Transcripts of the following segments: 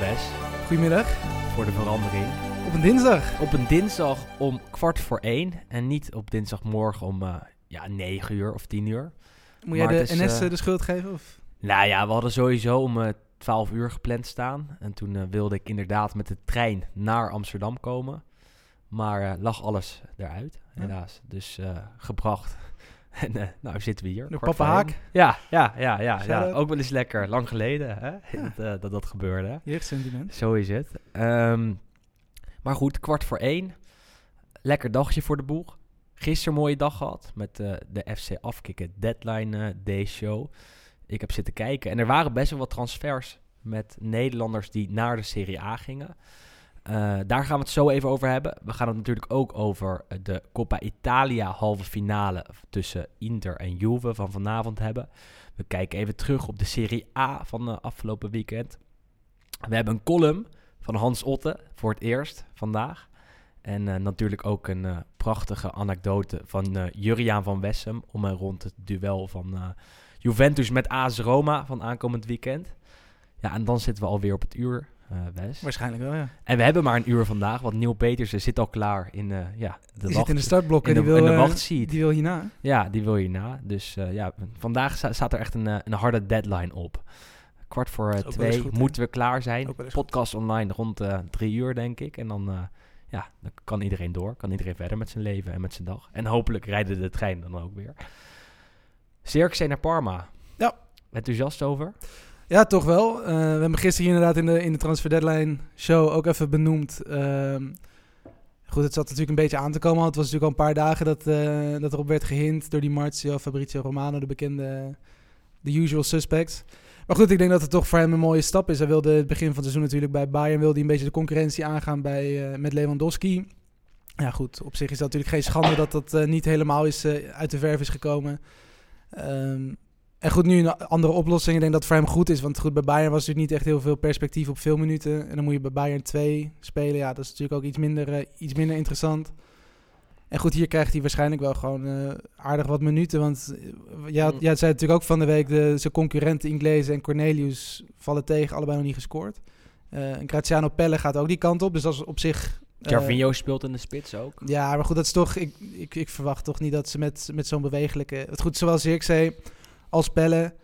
Wes, Goedemiddag. voor de verandering. Op een dinsdag. Op een dinsdag om kwart voor één en niet op dinsdagmorgen om eh, ja, 9 uur of 10 uur. Moet jij de is, NS eh, de schuld geven? Of? Nou ja, we hadden sowieso om eh 12 uur gepland staan. En toen wilde ik inderdaad met de trein naar Amsterdam komen. Maar lag alles eruit, Ja. helaas. Dus eh, gebracht. en eh, nou zitten we hier. Kwart papa. Haak? Ja, ja, ja, ja, ja. Ook wel eens lekker. Lang geleden hè? Dat, eh, dat dat gebeurde. Jeugdsentiment. Zo is het. Ehm, maar goed, kwart voor één. Lekker dagje voor de boeg. Gisteren een mooie dag gehad met eh, de FC Afkikken Deadline Day Show. Ik heb zitten kijken en er waren best wel wat transfers met Nederlanders die naar de Serie A gingen. Eh, daar gaan we het zo even over hebben. We gaan het natuurlijk ook over eh, de Coppa Italia halve finale tussen Inter en Juve van vanavond hebben. We kijken even terug op de Serie A van de afgelopen weekend. We hebben een column van Hans Otte voor het eerst vandaag. En eh, natuurlijk ook een eh, prachtige anekdote van eh, Juriaan van Wessem om en rond het duel van eh, Juventus met AS Roma van aankomend weekend. Ja, en dan zitten we alweer op het uur, eh Wes. Waarschijnlijk wel, ja. En we hebben maar een uur vandaag, want Neil Petersen zit al klaar in, eh, ja, de, Die zit wacht- in de startblokken. die wil, de eh. Die wil hierna. Ja, die wil je na. Dus eh, ja, vandaag sta- staat er echt een, eh, een harde deadline op. Kwart voor eh, twee goed, moeten we klaar zijn. Goed. Podcast online rond eh, drie uur, denk ik. En dan, eh, ja, dan kan iedereen door. Kan iedereen verder met zijn leven en met zijn dag. En hopelijk rijden de trein dan ook weer. Zirkzee naar Parma. Ja. Enthousiast over? Ja, toch wel. Eh, we hebben gisteren inderdaad in de, in de Transfer Deadline show ook even benoemd. Ehm, goed, het zat natuurlijk een beetje aan te komen. want Het was natuurlijk al een paar dagen dat, eh, dat erop werd gehind door die Marzio Fabrizio Romano, de bekende, de usual suspects. Maar goed, ik denk dat het toch voor hem een mooie stap is. Hij wilde het begin van het seizoen natuurlijk bij Bayern, wilde hij een beetje de concurrentie aangaan bij, eh, met Lewandowski. Ja goed, op zich is dat natuurlijk geen schande dat dat niet helemaal is, uit de verf is gekomen. Ehm, en goed, nu een andere oplossing. Ik denk dat het voor hem goed is. Want goed, bij Bayern was natuurlijk niet echt heel veel perspectief op veel minuten. En dan moet je bij Bayern 2 spelen. Ja, dat is natuurlijk ook iets minder, eh, iets minder interessant. En goed, hier krijgt hij waarschijnlijk wel gewoon eh, aardig wat minuten. Want uh, jij, had- Mm. jij zei natuurlijk ook van de week... De, zijn concurrenten Inglese en Cornelius vallen tegen. Allebei nog niet gescoord. Eh, en Graziano Pelle gaat ook die kant op. Dus dat is op zich... eh, Jarvinho speelt in de spits ook. ja, maar goed, dat is toch. Ik, ik, ik verwacht toch niet dat ze met, met zo'n bewegelijke. Het goed, zowel Zirkzee als Pelle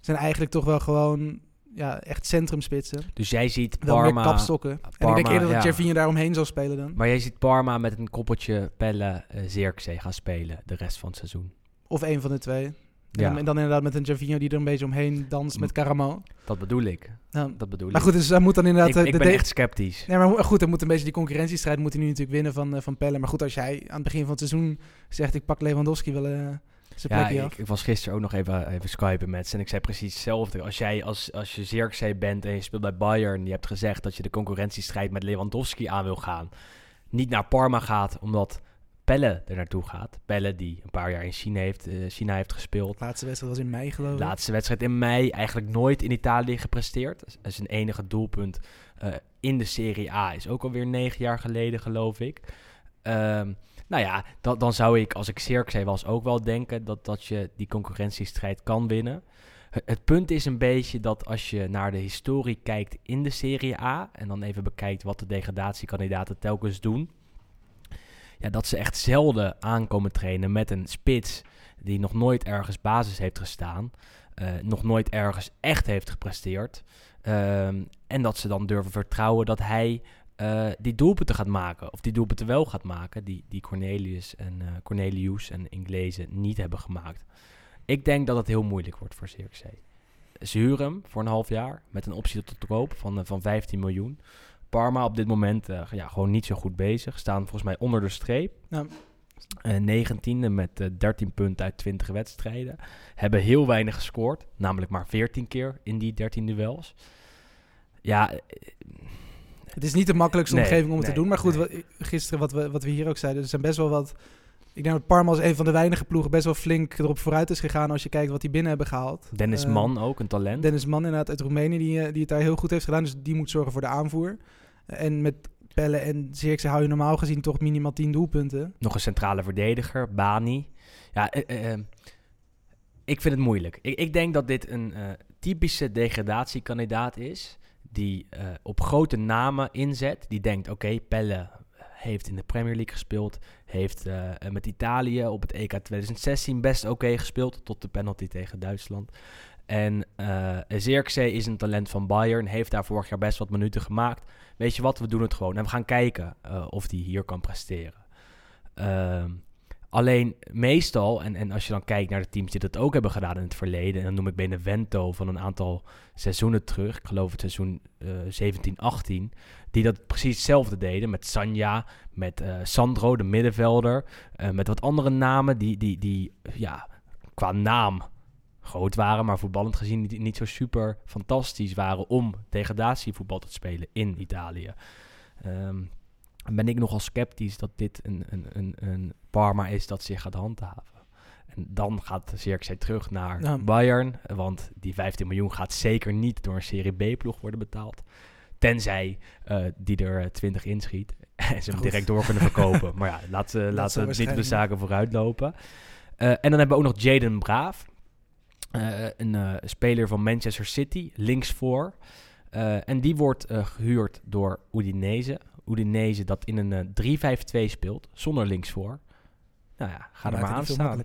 zijn eigenlijk toch wel gewoon. Ja, echt centrumspitsen. Dus jij ziet Wel Parma... kapstokken. en ik denk eerder dat ja. Jervinho daaromheen zal spelen dan. Maar jij ziet Parma met een koppeltje Pelle uh, Zirkzee gaan spelen de rest van het seizoen. Of een van de twee. En, Ja. dan, en dan inderdaad met een Jervinho die er een beetje omheen danst met Caramo. Dat bedoel ik. Nou, Dat bedoel maar ik. goed, dus hij moet dan inderdaad... ik, eh, ik de ben de- echt sceptisch. Nee, maar goed, dan moet een beetje die concurrentiestrijd moet hij nu natuurlijk winnen van, eh, van Pelle. Maar goed, als jij aan het begin van het seizoen zegt ik pak Lewandowski wel Ja, ik, ik was gisteren ook nog even, even skypen met ze en ik zei precies hetzelfde. Als jij als, als je Zirkzee bent en je speelt bij Bayern, je hebt gezegd dat je de concurrentiestrijd met Lewandowski aan wil gaan, niet naar Parma gaat omdat Pelle er naartoe gaat. Pelle die een paar jaar in China heeft, eh, China heeft gespeeld. laatste wedstrijd was in mei geloof ik. Laatste wedstrijd in mei eigenlijk nooit in Italië gepresteerd. Zijn enige doelpunt eh, in de Serie A is ook alweer negen jaar geleden, geloof ik. Ehm, nou ja, dan, zou ik, als ik Zirkzee was, ook wel denken dat, dat je die concurrentiestrijd kan winnen. Het, het punt is een beetje dat als je naar de historie kijkt in de Serie A... en dan even bekijkt wat de degradatiekandidaten telkens doen... Ja, dat ze echt zelden aankomen trainen met een spits die nog nooit ergens basis heeft gestaan... eh, nog nooit ergens echt heeft gepresteerd... Ehm, en dat ze dan durven vertrouwen dat hij eh, die doelpunten gaat maken. Of die doelpunten wel gaat maken. Die, die Cornelius en eh, Cornelius en Inglese niet hebben gemaakt. Ik denk dat het heel moeilijk wordt voor Zirkzee. ze huren hem voor een half jaar met een optie tot de koop van, eh, van 15 miljoen. Parma op dit moment ja, gewoon niet zo goed bezig. Staan volgens mij onder de streep. Ja. Eh, 19e met eh, 13 punten uit 20 wedstrijden. Hebben heel weinig gescoord. Namelijk maar 14 keer in die 13 duels. Ja, Het is niet de makkelijkste Nee, omgeving om het nee, te doen. Maar goed, nee. wat- gisteren wat we, wat we hier ook zeiden, er zijn best wel wat... Ik denk dat Parma als een van de weinige ploegen best wel flink erop vooruit is gegaan als je kijkt wat die binnen hebben gehaald. Dennis Eh, Mann ook, een talent. Dennis Mann inderdaad uit Roemenië, die, eh, die het daar heel goed heeft gedaan. Dus die moet zorgen voor de aanvoer. En met Pelle en Zirkzee hou je normaal gezien toch minimaal 10 doelpunten. Nog een centrale verdediger, Bani. Ja, eh, eh, eh, ik vind het moeilijk. Ik, ik denk dat dit een typische degradatiekandidaat is. Die eh, op grote namen inzet. Die denkt, oké, Pelle heeft in de Premier League gespeeld. Heeft eh, eh, met Italië op het EK 2016 best oké gespeeld. Tot de penalty tegen Duitsland. En eh Zirkzee is een talent van Bayern. Heeft daar vorig jaar best wat minuten gemaakt. Weet je wat, we doen het gewoon. En we gaan kijken of die hier kan presteren. Ehm, alleen meestal, en, en als je dan kijkt naar de teams die dat ook hebben gedaan in het verleden, en dan noem ik Benevento van een aantal seizoenen terug, ik geloof het seizoen eh 17, 18, die dat precies hetzelfde deden met Sanja, met eh, Sandro, de middenvelder, eh, met wat andere namen die, die, die ja, qua naam groot waren, maar voetballend gezien niet, niet zo super fantastisch waren om degradatievoetbal te spelen in Italië. Ehm, ben ik nogal sceptisch dat dit een, een, een, een Parma is dat zich gaat handhaven. En dan gaat Zirkzee terug naar Ja. Bayern, want die 15 miljoen gaat zeker niet door een Serie B-ploeg worden betaald. Tenzij eh, die er eh, 20 inschiet en ze hem Goed. direct door kunnen verkopen. maar ja, laten we, we niet op de zaken vooruit lopen. Eh, en dan hebben we ook nog Jaden Braaf. Eh, een eh, speler van Manchester City, linksvoor. Eh en die wordt eh, gehuurd door Udinese. Udinese dat in een eh 3-5-2 speelt, zonder linksvoor. Nou ja, ga er maar het aan staan.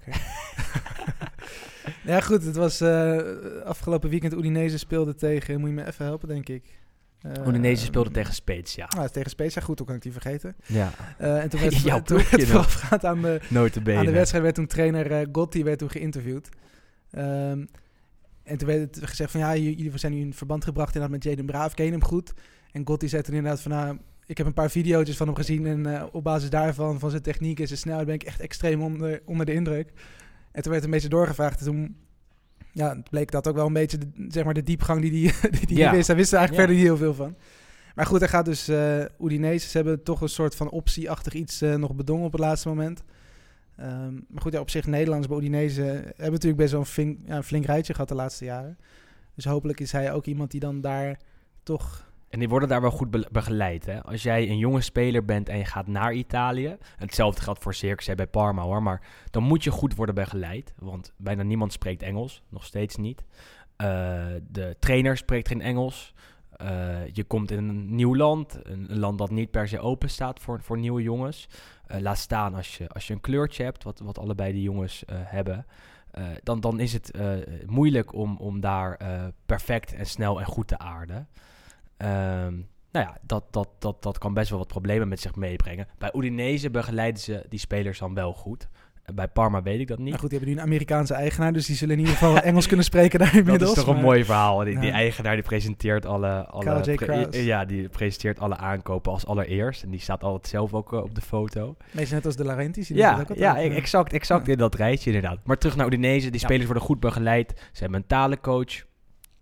ja, goed. Het was eh, afgelopen weekend Udinese speelde tegen. Moet je me even helpen, denk ik. Eh, Udinese speelde tegen Spezia. Ah, tegen Spezia. Goed, hoe kan ik die vergeten? Ja, Eh, en toen werd, Jouw toen nog. voorafgaand aan de, aan de wedstrijd werd toen trainer eh, Gotti werd toen geïnterviewd. Ehm, en toen werd het gezegd van ja, jullie zijn nu in verband gebracht inderdaad met Jaden Braaf, ken hem goed? En Gotti zei toen inderdaad van nou, ik heb een paar video's van hem gezien en eh, op basis daarvan, van zijn techniek en zijn snelheid, ben ik echt extreem onder, onder de indruk. En toen werd een beetje doorgevraagd en toen ja, bleek dat ook wel een beetje de, zeg maar de diepgang die die, die, die Ja. wist. Hij wist er eigenlijk Ja. verder niet heel veel van. Maar goed, hij gaat dus Udinese. Ze hebben toch een soort van optieachtig iets eh, nog bedongen op het laatste moment. Ehm, maar goed, ja, op zich Nederlanders bij Udinese hebben natuurlijk best wel een flink, ja, een flink rijtje gehad de laatste jaren. Dus hopelijk is hij ook iemand die dan daar toch... En die worden daar wel goed be- begeleid. Hè? Als jij een jonge speler bent en je gaat naar Italië. Hetzelfde geldt voor Circus bij Parma hoor. Maar dan moet je goed worden begeleid. Want bijna niemand spreekt Engels. Nog steeds niet. Eh, de trainer spreekt geen Engels. Eh, je komt in een nieuw land. Een, land dat niet per se open staat voor, voor nieuwe jongens. Eh, laat staan als je, als je een kleurtje hebt. Wat, wat allebei die jongens hebben. Dan, dan is het moeilijk om, om daar perfect en snel en goed te aarden. Ehm, nou ja, dat, dat, dat, dat kan best wel wat problemen met zich meebrengen. Bij Udinese begeleiden ze die spelers dan wel goed. En bij Parma weet ik dat niet. Nou goed, die hebben nu een Amerikaanse eigenaar, dus die zullen in ieder geval Engels kunnen spreken daar dat inmiddels. is toch een maar- mooi verhaal. Die, die Ja. eigenaar die presenteert alle, alle pre- ja, die presenteert alle aankopen als allereerst. En die staat altijd zelf ook eh, op de foto. Beetje net als de Laurentiis. die Ja, dat ook ja, e- exact, exact Ja. in dat rijtje inderdaad. Maar terug naar Udinese. Die Ja. spelers worden goed begeleid. Ze hebben een talencoach.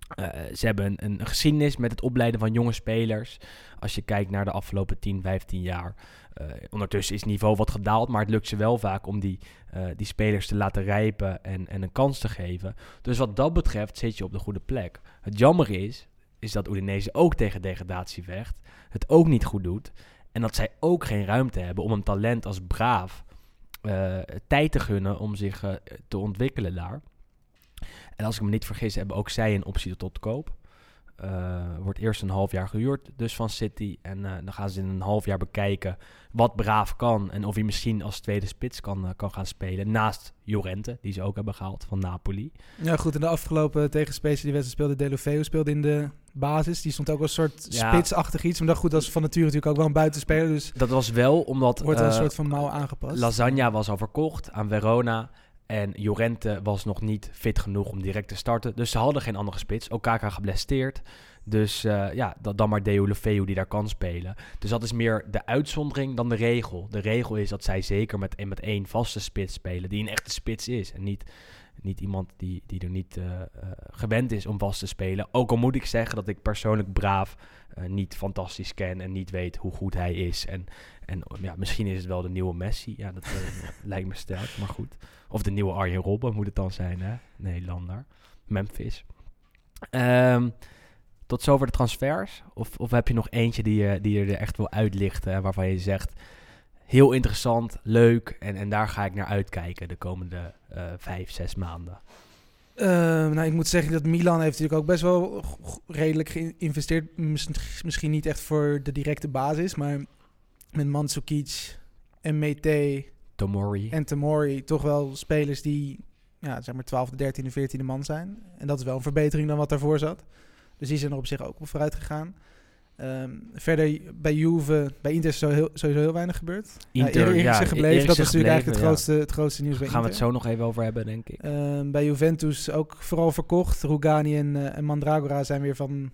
Eh, ze hebben een, een geschiedenis met het opleiden van jonge spelers. Als je kijkt naar de afgelopen 10, 15 jaar. Eh, ondertussen is het niveau wat gedaald, maar het lukt ze wel vaak om die, eh, die spelers te laten rijpen en, en een kans te geven. Dus wat dat betreft zit je op de goede plek. Het jammer is, is dat Udinese ook tegen degradatie vecht. Het ook niet goed doet. En dat zij ook geen ruimte hebben om een talent als Braaf tijd te gunnen om zich te ontwikkelen daar. En als ik me niet vergis, hebben ook zij een optie tot koop. Eh, wordt eerst een half jaar gehuurd, dus van City. En eh, dan gaan ze in een half jaar bekijken wat Braaf kan. En of hij misschien als tweede spits kan, eh, kan gaan spelen. Naast Jorente, die ze ook hebben gehaald van Napoli. Ja, goed. In de afgelopen tegen Spezia die wedstrijd speelde Delofeo speelde in de basis. Die stond ook als een soort Ja. spitsachtig iets. Maar dat goed, dat is van nature natuurlijk ook wel een buitenspeler. Dus Dat was wel omdat wordt er een soort van mouw aangepast. Lasagna was al verkocht aan Verona. En Jorente was nog niet fit genoeg om direct te starten. Dus ze hadden geen andere spits. Okaka geblesteerd. Dus eh, ja, dan maar Deulofeu die daar kan spelen. Dus dat is meer de uitzondering dan de regel. De regel is dat zij zeker met, met één vaste spits spelen. Die een echte spits is. En niet, niet iemand die, die er niet eh, eh, gewend is om vast te spelen. Ook al moet ik zeggen dat ik persoonlijk Braaf eh, niet fantastisch ken. En niet weet hoe goed hij is. En, en ja, misschien is het wel de nieuwe Messi. Ja, dat lijkt me sterk. Maar goed. Of de nieuwe Arjen Robben moet het dan zijn, hè? Nederlander. Memphis. Ehm, tot zover de transfers? Of, of heb je nog eentje die je, die je er echt wil uitlichten en waarvan je zegt... heel interessant, leuk en, en daar ga ik naar uitkijken de komende eh, vijf, zes maanden. Eh, nou, ik moet zeggen dat Milan heeft natuurlijk ook best wel redelijk geïnvesteerd. Mis- Misschien niet echt voor de directe basis, maar met Mandzukic en Mete Tomori. en Tamori toch wel spelers die ja, zeg maar 12e, 13e, 14e man zijn. En dat is wel een verbetering dan wat daarvoor zat. Dus die zijn er op zich ook wel vooruit gegaan. Ehm, verder bij Juve, bij Inter is heel, sowieso heel weinig gebeurd. Inter, ja, Eriksen ja, gebleven, dat was natuurlijk eigenlijk het grootste, het grootste nieuws bij Daar gaan we het Inter. zo nog even over hebben, denk ik. Ehm, bij Juventus ook vooral verkocht. Rugani en, eh, en Mandragora zijn weer van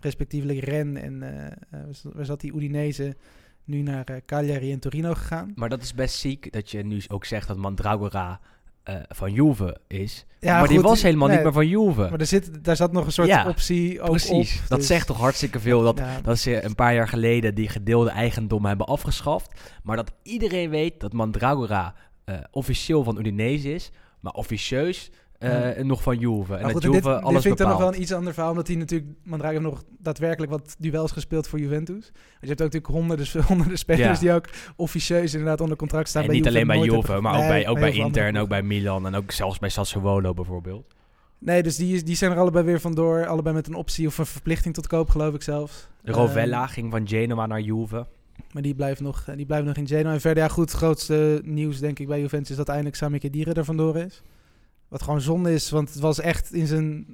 respectievelijk Ren en eh, eh, waar zat die Udinese nu naar eh, Cagliari en Torino gegaan. Maar dat is best ziek dat je nu ook zegt dat Mandragora eh, van Juve is. Ja, maar die was helemaal nee, niet meer van Juve. Maar er zit, daar zat nog een soort Ja, optie ook Precies, op. dat dus- zegt toch hartstikke veel. Dat, ja, dat ze een paar jaar geleden die gedeelde eigendom hebben afgeschaft. Maar dat iedereen weet dat Mandragora eh, officieel van Udinese is. Maar officieus eh, nog van Juve. En dat Juve dit, dit alles vind ik dan nog wel een iets ander verhaal, omdat hij natuurlijk Mandragora nog daadwerkelijk wat duels gespeeld voor Juventus. Dus je hebt ook natuurlijk honderden, honderden spelers Ja. die ook officieus inderdaad onder contract staan En bij niet Juve alleen bij Juve, maar ook bij, ook bij Inter en ook bij Milan. En ook zelfs bij Sassuolo bijvoorbeeld. Nee, dus die, is- die zijn er allebei weer vandoor. Allebei met een optie of een verplichting tot koop, geloof ik zelfs. Rovella Ehm, ging van Genoa naar Juve. maar die blijft, nog, eh, die blijft nog in Genoa. En verder, ja goed, het grootste nieuws denk ik bij Juventus is dat eindelijk Sami Khedira er vandoor is. Wat gewoon zonde is, want het was echt in zijn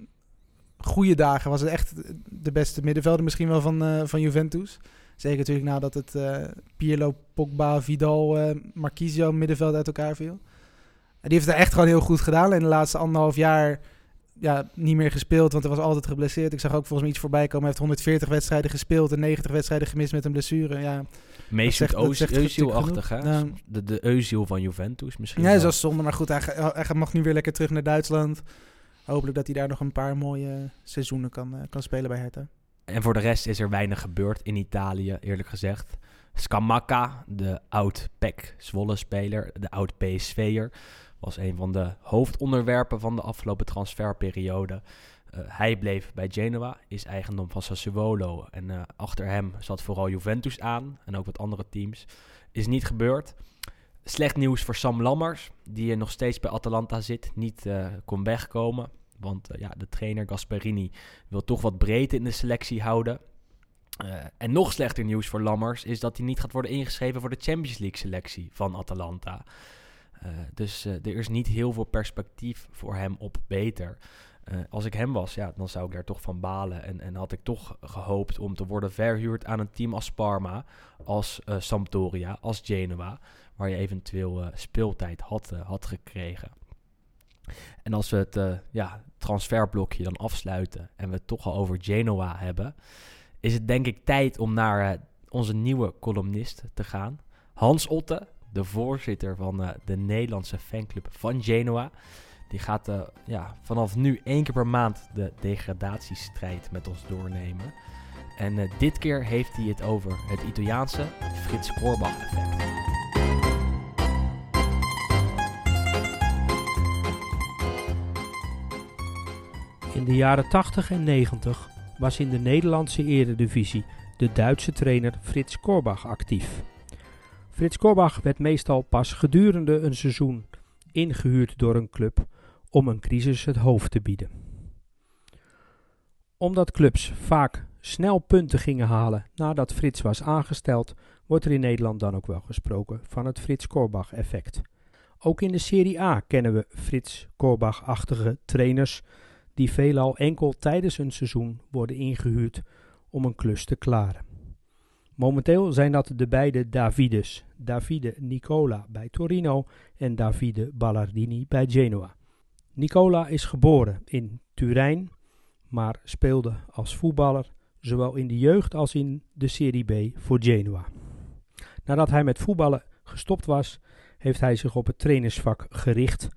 goede dagen was het echt de beste middenvelder misschien wel van, eh, van Juventus. Zeker natuurlijk nadat het eh Pirlo, Pogba, Vidal, eh Marquisio middenveld uit elkaar viel. En die heeft het echt gewoon heel goed gedaan. En de laatste anderhalf jaar ja, niet meer gespeeld, want hij was altijd geblesseerd. Ik zag ook volgens mij iets voorbij komen. Hij heeft 140 wedstrijden gespeeld en 90 wedstrijden gemist met een blessure. Ja, zegt Özil-achtig, hè? genoeg. De, de Özil van Juventus misschien ja dat is zonde. Maar goed, hij mag nu weer lekker terug naar Duitsland. Hopelijk dat hij daar nog een paar mooie seizoenen kan, eh, kan spelen bij Hertha. En voor de rest is er weinig gebeurd in Italië, eerlijk gezegd. Scamacca, de oud-PEC Zwolle-speler, de oud-PSV'er, was een van de hoofdonderwerpen van de afgelopen transferperiode. Eh, hij bleef bij Genoa, is eigendom van Sassuolo. En eh, achter hem zat vooral Juventus aan en ook wat andere teams. Is niet gebeurd. Slecht nieuws voor Sam Lammers, die nog steeds bij Atalanta zit, niet eh, kon wegkomen. Want ja, de trainer Gasperini wil toch wat breedte in de selectie houden. En nog slechter nieuws voor Lammers is dat hij niet gaat worden ingeschreven voor de Champions League selectie van Atalanta. Eh, dus eh, er is niet heel veel perspectief voor hem op beter. Eh, als ik hem was, ja, dan zou ik daar toch van balen. En, en had ik toch gehoopt om te worden verhuurd aan een team als Parma, als eh, Sampdoria, als Genoa, waar je eventueel speeltijd had, had gekregen. En als we het ja, transferblokje dan afsluiten en we het toch al over Genoa hebben, is het denk ik tijd om naar onze nieuwe columnist te gaan. Hans Otte, de voorzitter van eh, de Nederlandse fanclub van Genoa. Die gaat eh, ja, vanaf nu één keer per maand de degradatiestrijd met ons doornemen. En eh, dit keer heeft hij het over het Italiaanse Frits Korbach effect. In de jaren 80 en 90 was in de Nederlandse eredivisie de Duitse trainer Frits Korbach actief. Frits Korbach werd meestal pas gedurende een seizoen ingehuurd door een club om een crisis het hoofd te bieden. Omdat clubs vaak snel punten gingen halen nadat Frits was aangesteld, wordt er in Nederland dan ook wel gesproken van het Frits Korbach effect. Ook in de Serie A kennen we Frits Korbach-achtige trainers die veelal enkel tijdens een seizoen worden ingehuurd om een klus te klaren. Momenteel zijn dat de beide Davides. Davide Nicola bij Torino en Davide Ballardini bij Genoa. Nicola is geboren in Turijn, maar speelde als voetballer zowel in de jeugd als in de Serie B voor Genoa. Nadat hij met voetballen gestopt was, heeft hij zich op het trainersvak gericht.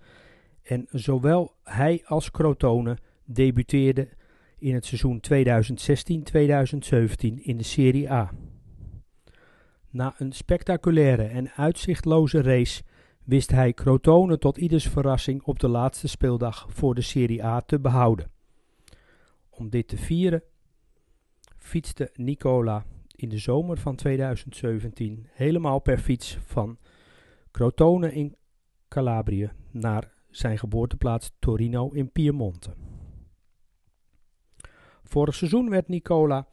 En zowel hij als Crotone debuteerden in het seizoen 2016-2017 in de Serie A. Na een spectaculaire en uitzichtloze race wist hij Crotone tot ieders verrassing op de laatste speeldag voor de Serie A te behouden. Om dit te vieren fietste Nicola in de zomer van 2017 helemaal per fiets van Crotone in Calabrië naar zijn geboorteplaats Torino in Piemonte. Vorig seizoen werd Nicola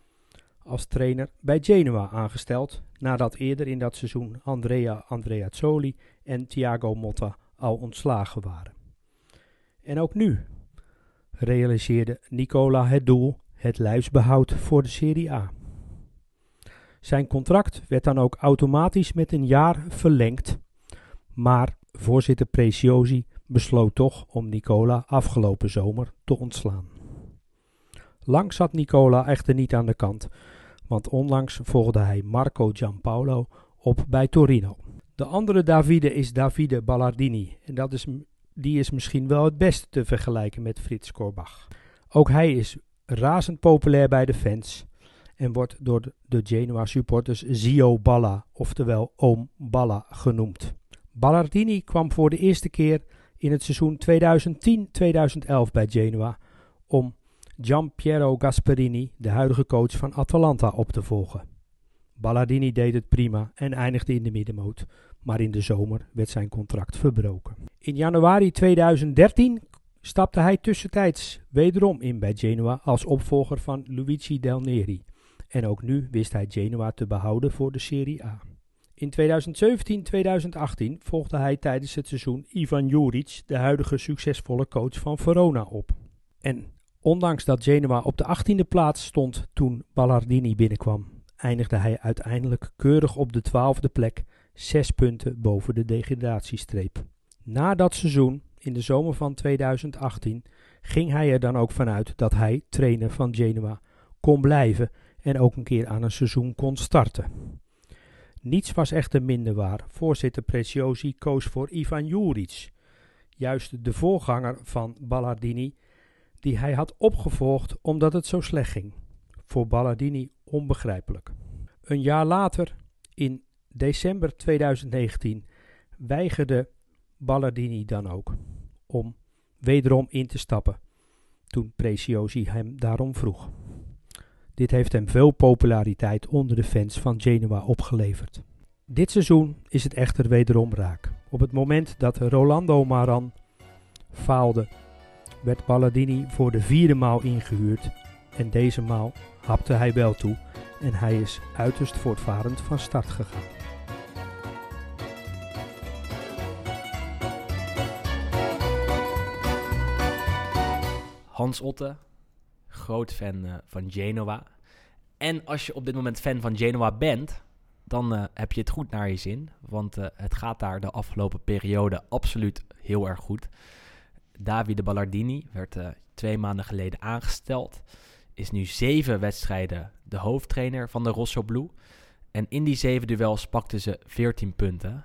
als trainer bij Genoa aangesteld, nadat eerder in dat seizoen Andrea Andreazzoli en Thiago Motta al ontslagen waren. En ook nu realiseerde Nicola het doel het lijfsbehoud voor de Serie A. Zijn contract werd dan ook automatisch met een jaar verlengd, maar voorzitter Preciosi besloot toch om Nicola afgelopen zomer te ontslaan. Lang zat Nicola echter niet aan de kant, want onlangs volgde hij Marco Giampaolo op bij Torino. De andere Davide is Davide Ballardini en dat is, die is misschien wel het beste te vergelijken met Frits Korbach. Ook hij is razend populair bij de fans en wordt door de Genoa supporters Zio Balla, oftewel Oom Balla genoemd. Ballardini kwam voor de eerste keer in het seizoen 2010-2011 bij Genoa om Giampiero Gasperini, de huidige coach van Atalanta, op te volgen. Ballardini deed het prima en eindigde in de middenmoot, maar in de zomer werd zijn contract verbroken. In januari 2013 stapte hij tussentijds wederom in bij Genoa als opvolger van Luigi Del Neri. En ook nu wist hij Genoa te behouden voor de Serie A. In 2017-2018 volgde hij tijdens het seizoen Ivan Juric, de huidige succesvolle coach van Verona, op. En ondanks dat Genoa op de 18e plaats stond toen Ballardini binnenkwam, eindigde hij uiteindelijk keurig op de 12e plek, zes punten boven de degradatiestreep. Na dat seizoen, in de zomer van 2018, ging hij er dan ook vanuit dat hij trainer van Genoa kon blijven en ook een keer aan een seizoen kon starten. Niets was echter minder waar. Voorzitter Preciosi koos voor Ivan Juric, juist de voorganger van Ballardini, die hij had opgevolgd omdat het zo slecht ging. Voor Ballardini onbegrijpelijk. Een jaar later, in december 2019, weigerde Ballardini dan ook om wederom in te stappen, toen Preciosi hem daarom vroeg. Dit heeft hem veel populariteit onder de fans van Genoa opgeleverd. Dit seizoen is het echter wederom raak. Op het moment dat Rolando Maran faalde, werd Ballardini voor de vierde maal ingehuurd en deze maal hapte hij wel toe en hij is uiterst voortvarend van start gegaan. Hans Otte, groot fan eh, van Genoa. En als je op dit moment fan van Genoa bent, dan eh, heb je het goed naar je zin. Want eh, het gaat daar de afgelopen periode absoluut heel erg goed. Davide Ballardini werd eh, twee maanden geleden aangesteld. Is nu zeven wedstrijden de hoofdtrainer van de Rosso Blue. En in die zeven duels pakten ze 14 punten.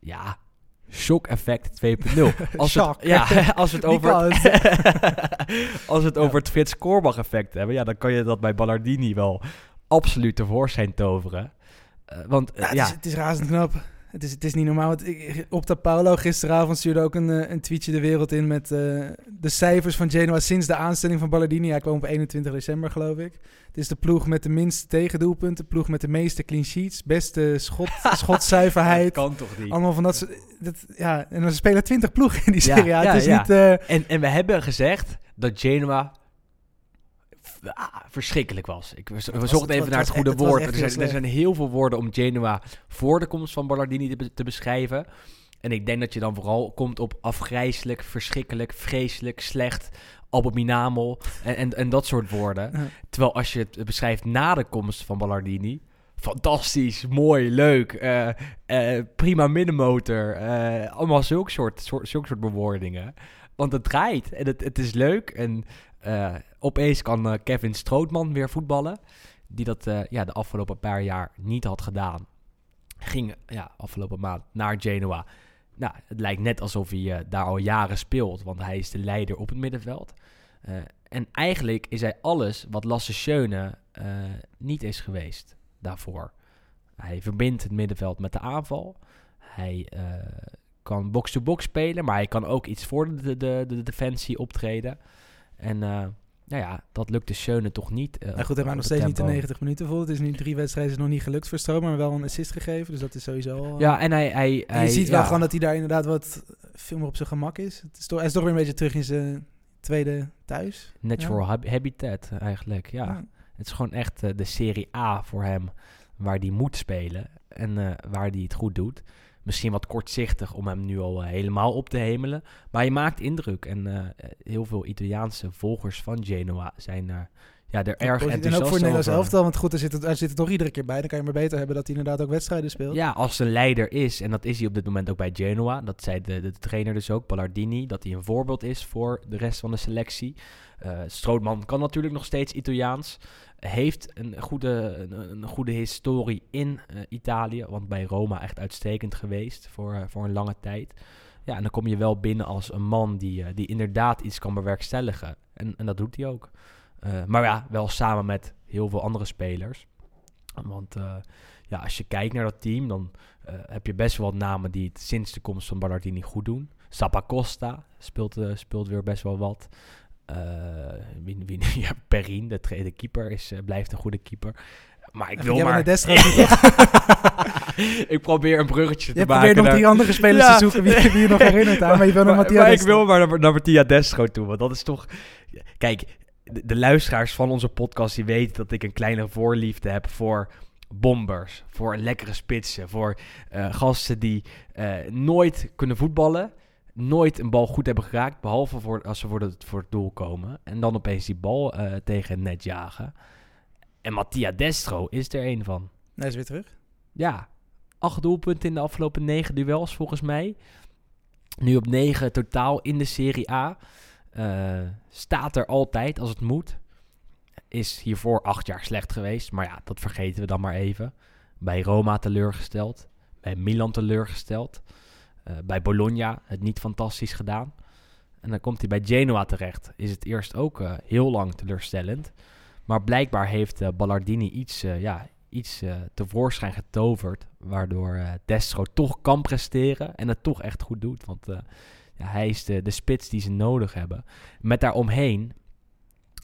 Ja, shock effect 2.0. Als, het, ja, als we het over, als het over het Frits Korbach effect hebben, ja, dan kan je dat bij Ballardini wel absoluut tevoorschijn toveren. Eh, want eh, Ja, het, ja, Is, het is razend knap. Het is, het is niet normaal. Want ik, Opta Paulo gisteravond stuurde ook een, eh, een tweetje de wereld in met eh, de cijfers van Genoa sinds de aanstelling van Ballardini. Hij kwam op 21 december, geloof ik. Het is de ploeg met de minste tegendoelpunten, ploeg met de meeste clean sheets, beste schot, schotzuiverheid. kan toch niet. Allemaal van dat soort... Dat, ja, en er spelen 20 ploegen in die Ja, serie. Ja, het is ja. niet... eh, En, en we hebben gezegd dat Genoa ah, verschrikkelijk was. Ik, was- zochten even naar het goede woord. Er zijn, er slecht. zijn heel veel woorden om Genoa voor de komst van Ballardini te, be- te beschrijven. En ik denk dat je dan vooral komt op afgrijzelijk, verschrikkelijk, vreselijk, slecht, abominabel en, en, en dat soort woorden. Ja. Terwijl als je het beschrijft na de komst van Ballardini, fantastisch, mooi, leuk, eh, eh, prima middenmotor. eh, allemaal zulke soort, soort, soort bewoordingen. Want het draait en het, het is leuk. En eh, opeens kan eh, Kevin Strootman weer voetballen. Die dat eh, ja, de afgelopen paar jaar niet had gedaan. Ging ja, afgelopen maand naar Genoa. Nou, het lijkt net alsof hij eh, daar al jaren speelt. Want hij is de leider op het middenveld. En eigenlijk is hij alles wat Lasse Schöne niet is geweest daarvoor. Hij verbindt het middenveld met de aanval. Hij kan box-to-box spelen, maar hij kan ook iets voor de, de, de, defensie optreden. En nou ja, dat lukte Schöne toch niet. eh, Nou goed, hij maakt nog steeds niet de tempo. 90 minuten vol. Het is nu drie wedstrijden is nog niet gelukt voor Stroom, maar wel een assist gegeven. Dus dat is sowieso. Ja, en hij... hij, En hij je ziet wel ja, gewoon dat hij daar inderdaad wat veel meer op zijn gemak is. Het is toch, hij is toch weer een beetje terug in zijn tweede thuis. Natural hab- habitat eigenlijk, ja. Ja. Het is gewoon echt eh, de Serie A voor hem waar hij moet spelen en eh, waar hij het goed doet. Misschien wat kortzichtig om hem nu al eh, helemaal op te hemelen. Maar hij maakt indruk. En eh, heel veel Italiaanse volgers van Genoa zijn eh, ja, er erg en ook voor het Nederlands elftal, want goed, er zit, het, er zit er toch iedere keer bij. Dan kan je maar beter hebben dat hij inderdaad ook wedstrijden speelt. Ja, als een leider is, en dat is hij op dit moment ook bij Genoa. Dat zei de, de trainer dus ook, Ballardini, dat hij een voorbeeld is voor de rest van de selectie. Eh Strootman kan natuurlijk nog steeds Italiaans. Heeft een goede, een, een goede historie in eh, Italië, want bij Roma echt uitstekend geweest voor, eh, voor een lange tijd. Ja, en dan kom je wel binnen als een man die, die inderdaad iets kan bewerkstelligen. En, en dat doet hij ook. Eh, maar ja, wel samen met heel veel andere spelers. Want eh, ja, als je kijkt naar dat team, dan eh, heb je best wel wat namen die het sinds de komst van Ballardini goed doen. Zappacosta speelt, speelt weer best wel wat. Wie, wie, ja, Perrin, de, keeper, is, blijft een goede keeper. Maar ik wil jij maar... ik probeer een bruggetje Je te maken. probeert nog naar- drie andere spelers Ja. te zoeken wie, wie je nog herinnert aan, maar je wil nog maar, Matthias maar ik wil maar naar, naar Mattia Destro toe. Want dat is toch... Kijk, de, de luisteraars van onze podcast... die weten dat ik een kleine voorliefde heb voor bombers. Voor lekkere spitsen. Voor eh, gasten die eh, nooit kunnen voetballen. Nooit een bal goed hebben geraakt. Behalve voor, als ze voor het, voor het doel komen. En dan opeens die bal eh, tegen het net jagen. En Mattia Destro is er een van. Hij is weer terug. Ja, acht doelpunten in de afgelopen negen duels volgens mij. Nu op negen totaal in de Serie A. Eh, staat er altijd als het moet. Is hiervoor acht jaar slecht geweest. Maar ja, dat vergeten we dan maar even. Bij Roma teleurgesteld. Bij Milan teleurgesteld. Eh, bij Bologna het niet fantastisch gedaan. En dan komt hij bij Genoa terecht. Is het eerst ook eh, heel lang teleurstellend. Maar blijkbaar heeft Ballardini iets, ja, iets tevoorschijn getoverd. Waardoor Destro toch kan presteren. En het toch echt goed doet. Want hij is de, de spits die ze nodig hebben. Met daaromheen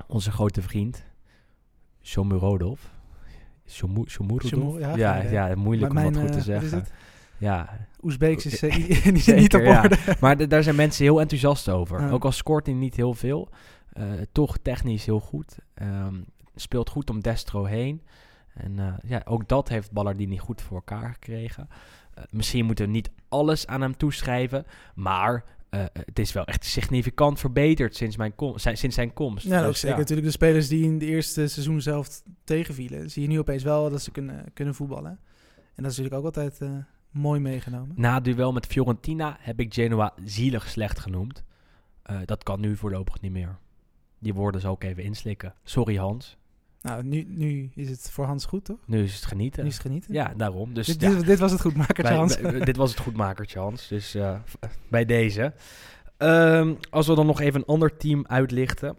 onze grote vriend. Shomu, Shomurodov? Shomu- ja, ja, idee. ja, moeilijk om dat goed te eh, zeggen. Ja, Oezbeeks is eh, niet, Zeker, niet op ja. orde. maar daar zijn mensen heel enthousiast over. Ja. Ook al scoort hij niet heel veel, eh, toch technisch heel goed. Ehm, speelt goed om Destro heen. En eh, ja, ook dat heeft Ballardini goed voor elkaar gekregen. Eh, misschien moeten we niet alles aan hem toeschrijven, maar eh, het is wel echt significant verbeterd sinds, mijn kom zijn, sinds zijn komst. Ja, ook Dus zeker. Natuurlijk de spelers die in de eerste seizoen zelf tegenvielen. Zie je nu opeens wel dat ze kunnen, kunnen voetballen. En dat is natuurlijk ook altijd eh, mooi meegenomen. Na het duel met Fiorentina heb ik Genoa zielig slecht genoemd. Eh, dat kan nu voorlopig niet meer. Die woorden zal ik even inslikken. Sorry Hans. Nou, nu, nu is het voor Hans goed, toch? Nu is het genieten. Nu is het genieten. Ja, daarom. Dus dit, ja, dit, dit was het goedmakertje, Hans. bij- dit was het goedmakertje, Hans. Dus eh, bij deze. Ehm, als we dan nog even een ander team uitlichten,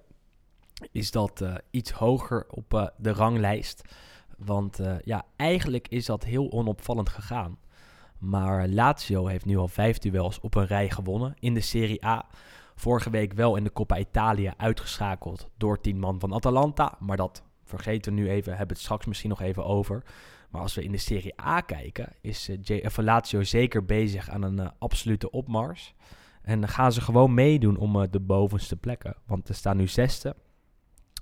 is dat eh, iets hoger op eh, de ranglijst. Want ja, eigenlijk is dat heel onopvallend gegaan. Maar Lazio heeft nu al vijf duels op een rij gewonnen in de Serie A. Vorige week wel in de Coppa Italia uitgeschakeld door tien man van Atalanta. Maar dat vergeten we nu even, hebben het straks misschien nog even over. Maar als we in de Serie A kijken, is of Lazio zeker bezig aan een eh, absolute opmars. En dan gaan ze gewoon meedoen om de bovenste plekken. Want er staan nu zesde.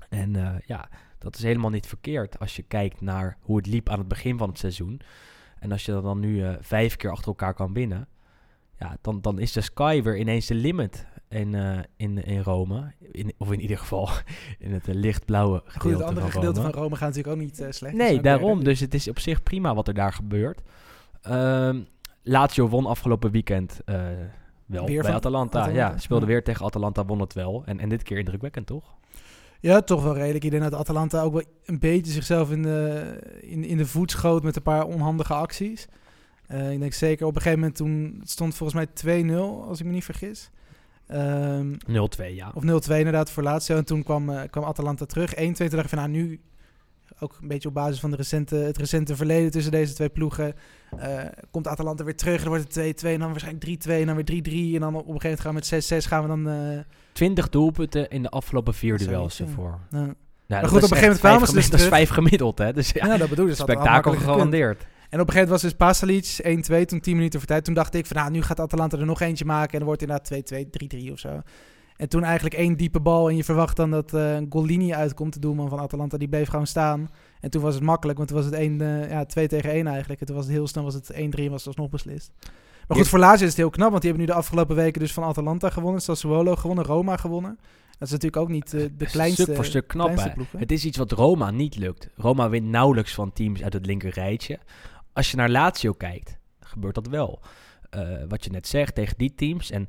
En ja, dat is helemaal niet verkeerd als je kijkt naar hoe het liep aan het begin van het seizoen. En als je dat dan nu vijf keer achter elkaar kan winnen, ja, dan, dan is de sky weer ineens de limit. In, eh, in, in Rome. In, of in ieder geval in het eh, lichtblauwe gedeelte Goed, het andere van gedeelte van Rome gaat natuurlijk ook niet eh, slecht. Nee, daarom. Dus het is op zich prima wat er daar gebeurt. Ehm Lazio won afgelopen weekend wel Weer bij Atalanta. Atalanta, Ja, speelde ja. weer tegen Atalanta, won het wel. En, en dit keer indrukwekkend, toch? Ja, toch wel redelijk. Ik denk dat Atalanta ook wel een beetje zichzelf in de, in, in de voet schoot met een paar onhandige acties. Ik denk zeker op een gegeven moment toen het stond volgens mij 2-0, als ik me niet vergis. Ehm, 0-2, ja. of 0-2 inderdaad voor Lazio. En toen kwam, eh, kwam Atalanta terug. 1-2. Toen dacht ik van nou nu, ook een beetje op basis van de recente, het recente verleden tussen deze twee ploegen, eh, komt Atalanta weer terug. Dan wordt het 2-2 en dan waarschijnlijk 3-2 en dan weer 3-3. En dan op een gegeven moment gaan we met 6-6 gaan we dan... eh, 20 doelpunten in de afgelopen vier duels ja. ervoor. nou, Ja, goed, dat op een gegeven echt moment kwamen vijf ze dus Dat is vijf gemiddeld, hè? Dus ja, ja, dat bedoel. Dus had spektakel gegarandeerd. En op een gegeven moment was dus Pasalic 1-2, toen 10 minuten voor tijd. Toen dacht ik van, nou, nu gaat Atalanta er nog eentje maken. En dan wordt het inderdaad 2-2, 3-3 of zo. En toen eigenlijk één diepe bal. En je verwacht dan dat eh Golini uitkomt, de doelman van Atalanta. Die bleef gewoon staan. En toen was het makkelijk, want toen was het 1, eh, ja, 2 tegen 1 eigenlijk. En toen was het heel snel, was het 1-3 en was het alsnog beslist. Maar goed, voor Lazio is het heel knap, want die hebben nu de afgelopen weken dus van Atalanta gewonnen. Sassuolo gewonnen, Roma gewonnen. Dat is natuurlijk ook niet eh, de kleinste, Stuk voor stuk knap? Het is iets wat Roma niet lukt. Roma wint nauwelijks van teams uit het linker rijtje. Als je naar Lazio kijkt, gebeurt dat wel. Eh, wat je net zegt tegen die teams. En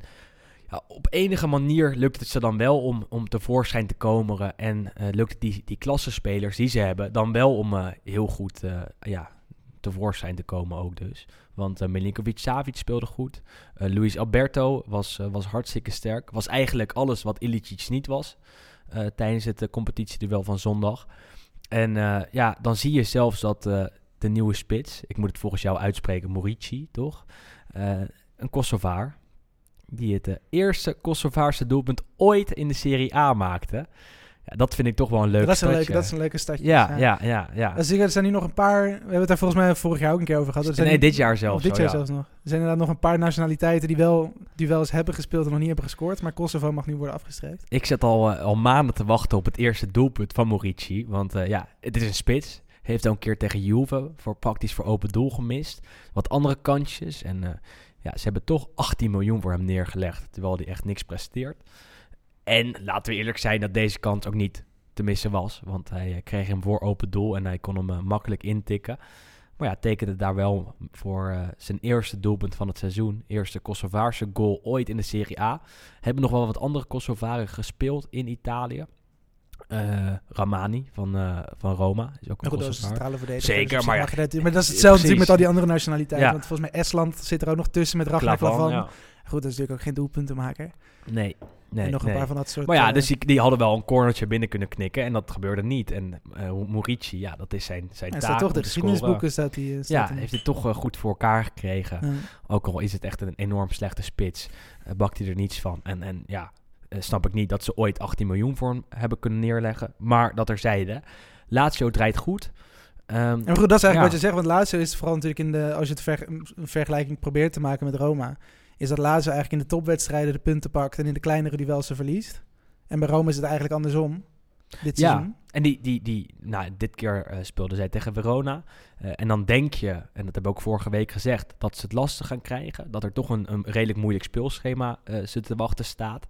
ja, op enige manier lukt het ze dan wel om, om tevoorschijn te komen. En eh, lukt het die, die klassenspelers die ze hebben dan wel om eh, heel goed ja, tevoorschijn te komen ook dus. Want eh Milinkovic-Savic speelde goed. Eh, Luis Alberto was, was hartstikke sterk. Was eigenlijk alles wat Ilicic niet was tijdens het uh, competitieduel van zondag. En ja, dan zie je zelfs dat de nieuwe spits, ik moet het volgens jou uitspreken, Morici, toch? Eh, een Kosovaar, die het eh, eerste Kosovaarse doelpunt ooit in de Serie A maakte. Ja, dat vind ik toch wel een leuk dat, is een leuke, stadje. dat is een leuke stadje. Ja, ja, ja. ja. Dus er zijn nu nog een paar. We hebben het daar volgens mij vorig jaar ook een keer over gehad. Er zijn nee, nu- dit jaar zelfs. dit jaar ja. zelfs nog. Er zijn inderdaad nog een paar nationaliteiten die wel, die wel eens hebben gespeeld en nog niet hebben gescoord. Maar Kosovo mag nu worden afgestreept. Ik zat al, eh, al maanden te wachten op het eerste doelpunt van Morici. Want ja, het is een spits. Heeft al een keer tegen Juve voor praktisch voor open doel gemist. Wat andere kantjes. En eh, ja, ze hebben toch 18 miljoen voor hem neergelegd. Terwijl hij echt niks presteert. En laten we eerlijk zijn dat deze kans ook niet te missen was. Want hij eh, kreeg hem voor open doel en hij kon hem eh, makkelijk intikken. Maar ja, tekende daar wel voor zijn eerste doelpunt van het seizoen. Eerste Kosovaarse goal ooit in de Serie A. Hebben nog wel wat andere Kosovaren gespeeld in Italië. Eh, Ramani van, eh, van Roma is ook een Maar goed, dat is een Kosovaar. centrale verdediger. Zeker, dus op maar ja. dat- maar dat is hetzelfde natuurlijk met al die andere nationaliteiten. Ja. Want volgens mij Estland zit er ook nog tussen met Ragnar Klavan, Klavan. ja. Goed, dat is natuurlijk ook geen doelpuntenmaker. Nee, nee, en nog nee. een paar van dat soort... Maar ja, eh, dus die, die hadden wel een cornertje binnen kunnen knikken en dat gebeurde niet. En Morici, ja, dat is zijn, zijn hij taak staat toch de geschiedenisboeken staat hij. Ja, hij. heeft het toch goed voor elkaar gekregen. Ook al is het echt een enorm slechte spits, bakt hij er niets van. En, en ja, snap ik niet dat ze ooit 18 miljoen voor hem hebben kunnen neerleggen. Maar dat er zeiden. Lazio draait goed. Ehm, maar goed, dat is eigenlijk Ja. wat je zegt. Want Lazio is vooral natuurlijk in de... Als je het ver- een vergelijking probeert te maken met Roma... is dat Lazio eigenlijk in de topwedstrijden de punten pakt... en in de kleinere duels ze verliest. En bij Roma is het eigenlijk andersom. Dit Ja. seizoen. En die, die, die, nou, dit keer eh, speelden zij tegen Verona. Eh, en dan denk je, en dat hebben we ook vorige week gezegd, dat ze het lastig gaan krijgen. Dat er toch een, een redelijk moeilijk speelschema eh ze te wachten staat.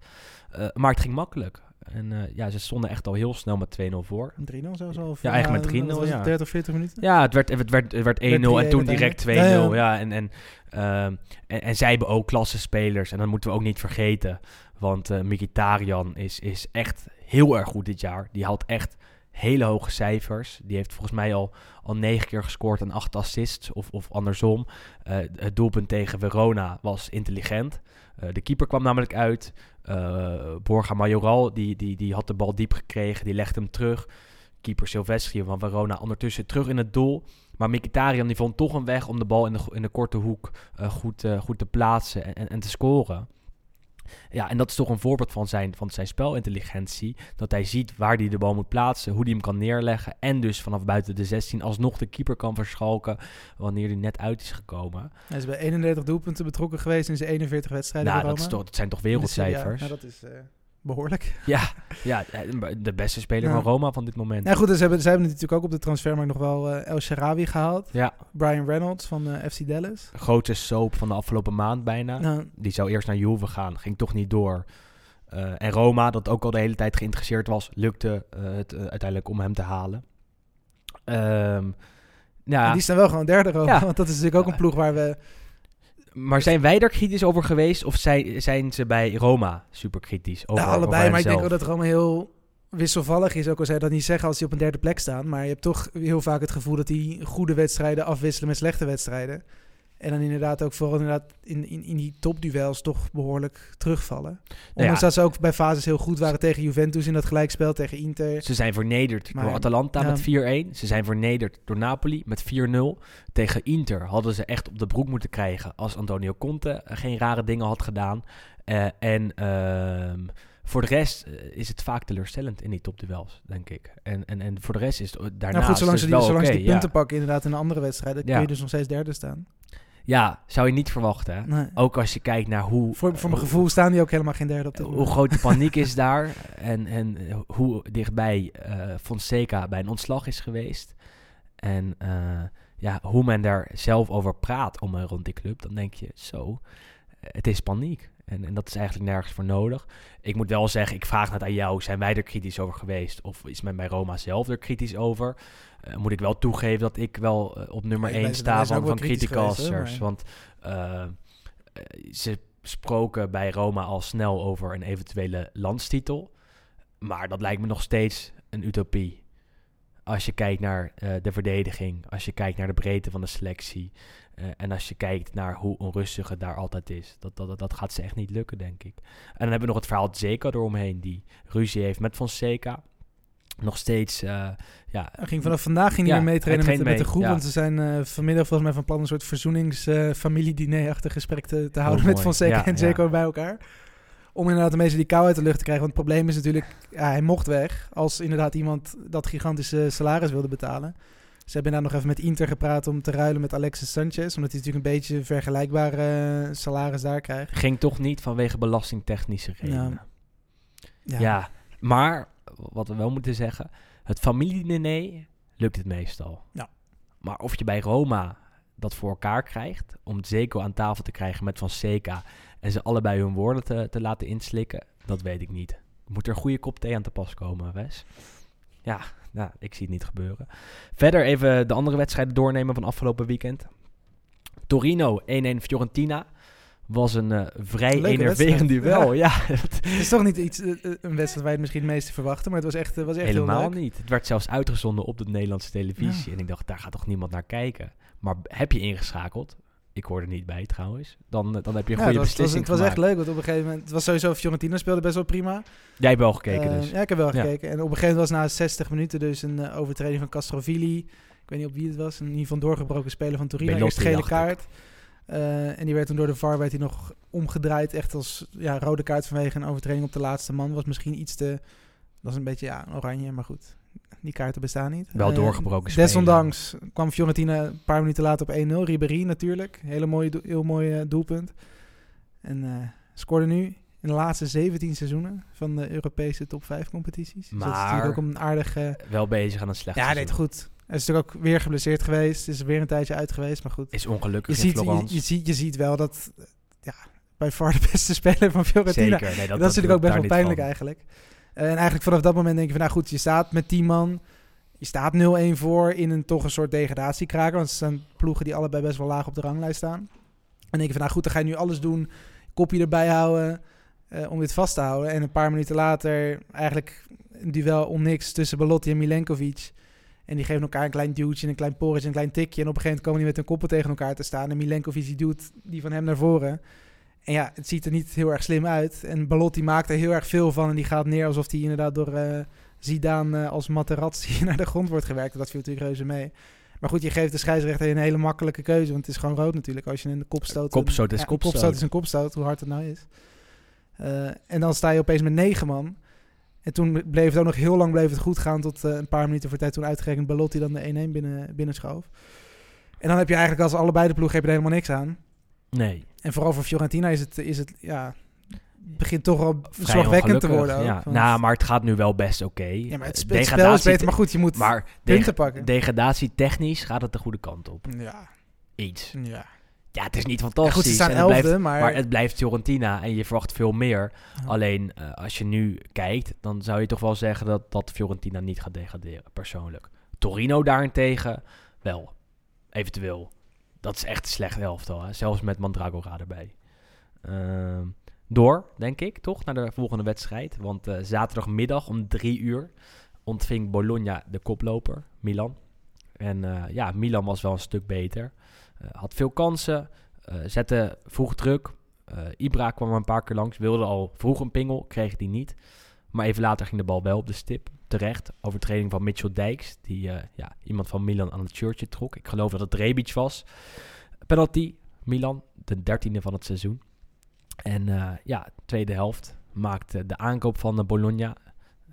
Maar het ging makkelijk. En ja, ze stonden echt al heel snel met 2-0 voor. Een 3-0 zelfs al? Ja, eigenlijk met 3-0, wat was het, ja. 30, 40 minuten? Ja, het werd, het werd, het werd 1-0 Werd 3-1 en toen direct 2-0. uiteindelijk. Ja, Ja, ja. en, en, ehm, en, en zij hebben ook klassenspelers. En dat moeten we ook niet vergeten. Want eh Mkhitaryan is, is echt heel erg goed dit jaar. Die haalt echt hele hoge cijfers. Die heeft volgens mij al, al negen keer gescoord en acht assists. Of, of andersom. Eh, het doelpunt tegen Verona was intelligent. Eh, de keeper kwam namelijk uit. Eh, Borja Majoral, die, die, die had de bal diep gekregen. Die legde hem terug. Keeper Silvestri van Verona ondertussen terug in het doel. Maar Mkhitaryan die vond toch een weg om de bal in de, in de korte hoek goed, goed te plaatsen en, en, en te scoren. Ja, en dat is toch een voorbeeld van zijn, van zijn spelintelligentie. Dat hij ziet waar hij de bal moet plaatsen, hoe hij hem kan neerleggen. En dus vanaf buiten de 16 alsnog de keeper kan verschalken wanneer hij net uit is gekomen. Hij is bij 31 doelpunten betrokken geweest in zijn 41 wedstrijden nou, dat, is Roma. toch, dat zijn toch wereldcijfers? Nou, dat is eh, behoorlijk. Ja, ja, de beste speler van Roma van dit moment. Ja, goed, dus ze hebben, ze hebben natuurlijk ook op de transfermarkt nog wel eh, El Sharawi gehaald. Ja, Brian Reynolds van eh, FC Dallas. grootste soap van de afgelopen maand bijna. Nou, Die zou eerst naar Juve gaan, ging toch niet door. Eh, en Roma, dat ook al de hele tijd geïnteresseerd was, lukte het uiteindelijk om hem te halen. Ehm, ja, En die staan wel gewoon derde, Roma. Ja. Want dat is natuurlijk ook een ploeg waar we... maar zijn wij daar kritisch over geweest of zijn, zijn ze bij Roma super kritisch over? Nou, allebei, over maar ik denk ook dat Roma heel wisselvallig is. Ook al je dat niet zeggen als die op een derde plek staan. Maar je hebt toch heel vaak het gevoel dat die goede wedstrijden afwisselen met slechte wedstrijden. En dan inderdaad ook vooral inderdaad in, in, in die topduels toch behoorlijk terugvallen. Ondanks ja. dat ze ook bij fases heel goed waren tegen Juventus in dat gelijkspel, tegen Inter. Ze zijn vernederd Maar- door Atalanta ja. met 4-1. Ze zijn vernederd door Napoli met 4-0. Tegen Inter hadden ze echt op de broek moeten krijgen als Antonio Conte eh, geen rare dingen had gedaan. Eh, en ehm, voor de rest eh, is het vaak teleurstellend in die topduels, denk ik. En, en, en voor de rest is het daarna nou goed, zolang ze die, zolang ze die punten ja. pakken inderdaad in de andere wedstrijden, Ja. kun je dus nog steeds derde staan. Ja, zou je niet verwachten. Hè? Nee. Ook als je kijkt naar hoe... Voor, voor mijn hoe- gevoel staan die ook helemaal geen derde op dit hoe groot de paniek is daar en, en hoe dichtbij eh, Fonseca bij een ontslag is geweest. En eh, ja, hoe men daar zelf over praat om en rond die club, dan denk je zo, het is paniek. En, en dat is eigenlijk nergens voor nodig. Ik moet wel zeggen, ik vraag net aan jou, zijn wij er kritisch over geweest? Of is men bij Roma zelf er kritisch over? Eh, moet ik wel toegeven dat ik wel eh, op nummer Ja, 1 wij zijn- sta van, van criticasters. Want eh, ze sproken bij Roma al snel over een eventuele landstitel. Maar dat lijkt me nog steeds een utopie. Als je kijkt naar de verdediging, als je kijkt naar de breedte van de selectie. Eh, en als je kijkt naar hoe onrustig het daar altijd is. Dat, dat, dat, gaat ze echt niet lukken, denk ik. En dan hebben we nog het verhaal Zeka eromheen, die ruzie heeft met Fonseca. Nog steeds, eh, ja, Hij ging vanaf vandaag ging hij Ja, weer meetrainen hij met, de- met de groep. Want ze zijn eh, vanmiddag volgens mij van plan een soort verzoenings-familiediner-achtig gesprek te, te houden Oh, mooi. met Fonseca Ja, en. Zeko bij elkaar. Om inderdaad een beetje die kou uit de lucht te krijgen. Want het probleem is natuurlijk, hij mocht weg als inderdaad iemand dat gigantische salaris wilde betalen. Ze hebben daar nog even met Inter gepraat om te ruilen met Alexis Sanchez. Omdat hij natuurlijk een beetje een vergelijkbare eh, salaris daar krijgt. ging toch niet vanwege belastingtechnische redenen. Ja. Ja. maar wat we wel moeten zeggen, het familiediner lukt het meestal. Ja. Maar of je bij Roma dat voor elkaar krijgt, om Zeko aan tafel te krijgen met Fonseca en ze allebei hun woorden te, te laten inslikken, dat weet ik niet. Moet er een goede kop thee aan te pas komen, Wes? Ja, nou, ik zie het niet gebeuren. Verder even de andere wedstrijden doornemen van afgelopen weekend. Torino 1-1 Fiorentina was een eh, vrij Leuke enerverend duel. Ja, Het is toch niet iets, eh, eh, een wedstrijd waar je het misschien het meeste verwachten. Maar het was echt, was echt heel Helemaal leuk. niet. Het werd zelfs uitgezonden op de Nederlandse televisie. Ja. En ik dacht, daar gaat toch niemand naar kijken. Maar heb je ingeschakeld? Ik hoor er niet bij trouwens. Dan, eh, dan heb je een Ja, goede was, het was, beslissing het was echt leuk, want op een gegeven moment... Het was sowieso, Fiorentina speelde best wel prima. Jij hebt wel gekeken Eh, dus. Ja, ik heb wel Ja. gekeken. En op een gegeven moment was na 60 minuten dus een eh, overtreding van Castrovilli. Ik weet niet op wie het was. Een doorgebroken speler van Torino. Belotti, Eerst gele kaart. En die werd toen door de VAR werd hij nog omgedraaid. Echt als ja, rode kaart vanwege een overtreding op de laatste man. Was misschien iets te... Dat was een beetje ja, oranje, maar goed. Die kaarten bestaan niet. Wel Eh, doorgebroken spelen. Desondanks kwam Fiorentina een paar minuten later op 1-0. Ribéry natuurlijk. Hele mooie, heel mooi eh, doelpunt. En eh, scoorde nu in de laatste 17 seizoenen van de Europese top 5 competities. Dus dat is Maar- natuurlijk ook een aardige... Wel bezig aan een slecht Ja, hij deed goed. Hij is natuurlijk ook weer geblesseerd geweest. Is er weer een tijdje uit geweest, maar goed. Is ongelukkig Je in ziet, je, Florence. je, ziet, je ziet wel dat ja, bij far de beste speler van Fiorentina. Zeker. Nee, Dat, is natuurlijk ook best wel pijnlijk van. eigenlijk. En eigenlijk vanaf dat moment denk je van, nou goed, je staat met 10 man. Je staat 0-1 voor in een toch een soort degradatiekraker. Want het zijn ploegen die allebei best wel laag op de ranglijst staan. En denk je van, nou goed, dan ga je nu alles doen. Kopje erbij houden eh, om dit vast te houden. En een paar minuten later eigenlijk een duel om niks tussen Belotti en Milenkovic. En die geven elkaar een klein duwtje, een klein porretje, een klein tikje. En op een gegeven moment komen die met hun koppen tegen elkaar te staan. En Milenkovic die duwt die van hem naar voren. En ja, het ziet er niet heel erg slim uit. En Belotti maakt er heel erg veel van. En die gaat neer alsof hij inderdaad door eh Zidane eh, als Materazzi naar de grond wordt gewerkt. Dat viel natuurlijk reuze mee. Maar goed, je geeft de scheidsrechter een hele makkelijke keuze. Want het is gewoon rood natuurlijk als je een kopstoot... Kopstoot is Ja, kopstoot. Kopstoot is een kopstoot, hoe hard het nou is. Eh, en dan sta je opeens met negen man. En toen bleef het ook nog heel lang bleef het goed gaan. Tot een paar minuten voor tijd toen uitgerekend Belotti dan de 1-1 binnen, binnenschoof. En dan heb je eigenlijk als allebei de ploeg heb je er helemaal niks aan. Nee. En vooral voor Fiorentina is het, is het ja, begint toch Vrij zorgwekkend te worden. Ook, Ja. Nou, maar het gaat nu wel best oké. ja, maar het, Eh, het spel is beter, maar goed, je moet Maar punten pakken. degradatie technisch gaat het de goede kant op. ja, Iets. ja. Ja, het is niet fantastisch. goed, ze staan en het blijft- maar- maar het blijft Fiorentina en je verwacht veel meer. Ja. Alleen eh, als je nu kijkt, dan zou je toch wel zeggen dat, dat Fiorentina niet gaat degraderen, persoonlijk. Torino daarentegen wel, eventueel. Dat is echt een slecht elftal, hè? zelfs met Mandragora erbij. Ehm, door, denk ik, toch, naar de volgende wedstrijd. Want eh, zaterdagmiddag om drie uur ontving Bologna de koploper, Milan. En eh, ja, Milan was wel een stuk beter. Eh, had veel kansen, zette vroeg druk. Ibra kwam een paar keer langs, wilde al vroeg een pingel, kreeg die niet. Maar even later ging de bal wel op de stip. Terecht, overtreding van Mitchell Dijks, die eh, ja, iemand van Milan aan het shirtje trok. Ik geloof dat het Rebic was. Penalty, Milan, de dertiende van het seizoen. En eh, ja, tweede helft maakte de aankoop van de Bologna.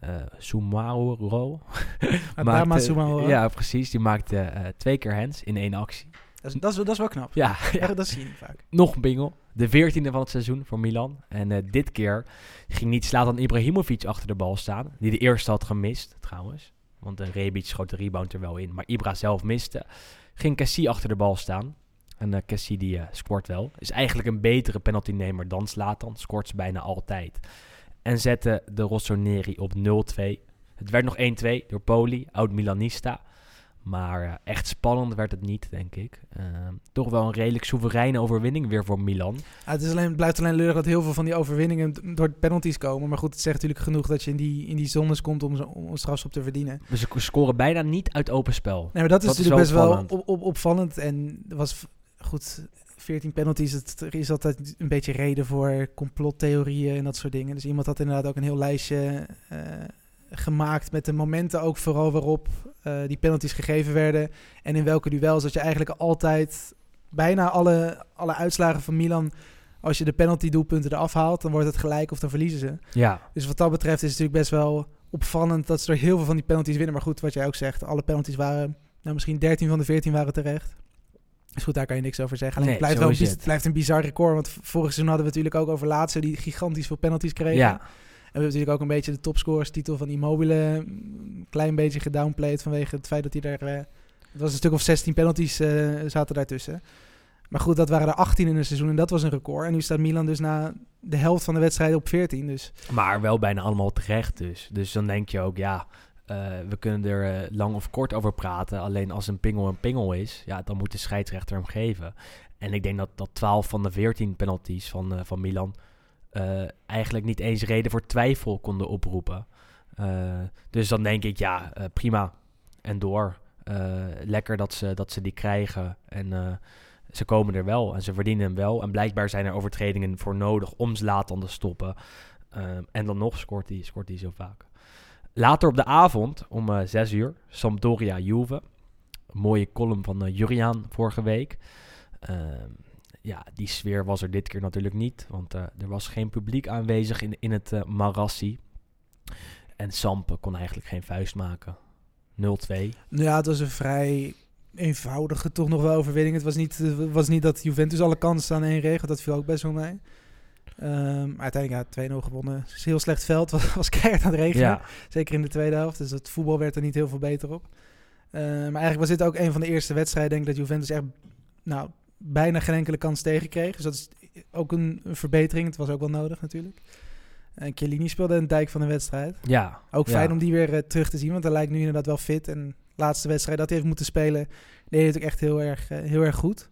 eh Sumauro. Adama Sumaoro. Ja, precies. Die maakte twee keer hands in één actie. Dat is, dat, is, dat is wel knap. Ja, Ja, dat zie je niet vaak. nog een pingel. De veertiende van het seizoen voor Milan. En eh, dit keer ging niet Slatan Ibrahimovic achter de bal staan. Die de eerste had gemist, trouwens. Want de Rebic schoot de rebound er wel in. Maar Ibra zelf miste. Ging Cassie achter de bal staan. En eh Cassie die scoort wel. Is eigenlijk een betere penaltynemer dan Slatan. Scoort ze bijna altijd. En zette de Rossoneri op 0-2. Het werd nog 1-2 door Poli, oud-Milanista. Maar eh, echt spannend werd het niet, denk ik. Eh, toch wel een redelijk soevereine overwinning weer voor Milan. Ja, het, is alleen, het blijft alleen leurig dat heel veel van die overwinningen door penalties komen. Maar goed, het zegt natuurlijk genoeg dat je in die, in die zones komt om, zo- om een strafschop te verdienen. We sc- scoren bijna niet uit open spel. Nee, maar dat is Dat is natuurlijk wel best wel op, op, opvallend. En was goed, 14 penalties. Het, er is altijd een beetje reden voor complottheorieën en dat soort dingen. Dus iemand had inderdaad ook een heel lijstje eh, gemaakt met de momenten ook vooral waarop eh, die penalties gegeven werden. En in welke duels. Dat je eigenlijk altijd bijna alle, alle uitslagen van Milan... Als je de penalty doelpunten eraf haalt, dan wordt het gelijk of dan verliezen ze. Ja, Dus wat dat betreft is het natuurlijk best wel opvallend dat ze er heel veel van die penalties winnen. Maar goed, wat jij ook zegt, alle penalties waren, nou misschien 13 van de 14 waren terecht. Dus goed, daar kan je niks over zeggen. Alleen Nee, het, blijft wel, het. het blijft een bizar record. Want vorig seizoen hadden we natuurlijk ook over laatste die gigantisch veel penalties kregen. ja. Hebben natuurlijk ook een beetje de topscorers-titel van Immobile een klein beetje gedownplayed vanwege het feit dat hij er... eh, het was een stuk of 16 penalties eh, zaten daartussen. Maar goed, dat waren er 18 in een seizoen en dat was een record. En nu staat Milan dus na de helft van de wedstrijden op 14. Dus maar wel bijna allemaal terecht dus. Dus dan denk je ook, ja, eh, we kunnen er lang of kort over praten. Alleen als een pingel een pingel is, ja, dan moet de scheidsrechter hem geven. En ik denk dat, dat 12 van de 14 penalties van, van Milan eh, eigenlijk niet eens reden voor twijfel konden oproepen. Eh, dus dan denk ik, ja, eh, prima. En door. Lekker dat ze, dat ze die krijgen. En ze komen er wel en ze verdienen hem wel. En blijkbaar zijn er overtredingen voor nodig om Zlatan te stoppen. Ehm, en dan nog scoort hij, scoort hij zo vaak. Later op de avond, om 6 uur, Sampdoria Juve. Een mooie column van Juriaan vorige week. Ehm, ja, die sfeer was er dit keer natuurlijk niet. Want eh, er was geen publiek aanwezig in, in het eh, Marassi. En Samp kon eigenlijk geen vuist maken. 0-2. Nou Ja, het was een vrij eenvoudige toch nog wel overwinning. Het was niet, het was niet dat Juventus alle kansen aan één reeg, want dat viel ook best wel mee. Ehm, maar uiteindelijk ja, 2-0 gewonnen. Het is heel slecht veld, was, was keihard aan het regenen. Ja, Zeker in de tweede helft, dus het voetbal werd er niet heel veel beter op. Eh, maar eigenlijk was dit ook een van de eerste wedstrijden, denk ik, dat Juventus echt nou, bijna geen enkele kans tegenkreeg. Dus dat is ook een, een verbetering. Het was ook wel nodig natuurlijk. En Chiellini speelde een dijk van de wedstrijd. ja. Ook ja. fijn om die weer eh, terug te zien, want hij lijkt nu inderdaad wel fit. En de laatste wedstrijd dat hij heeft moeten spelen, deed hij het ook echt heel erg, eh, heel erg goed.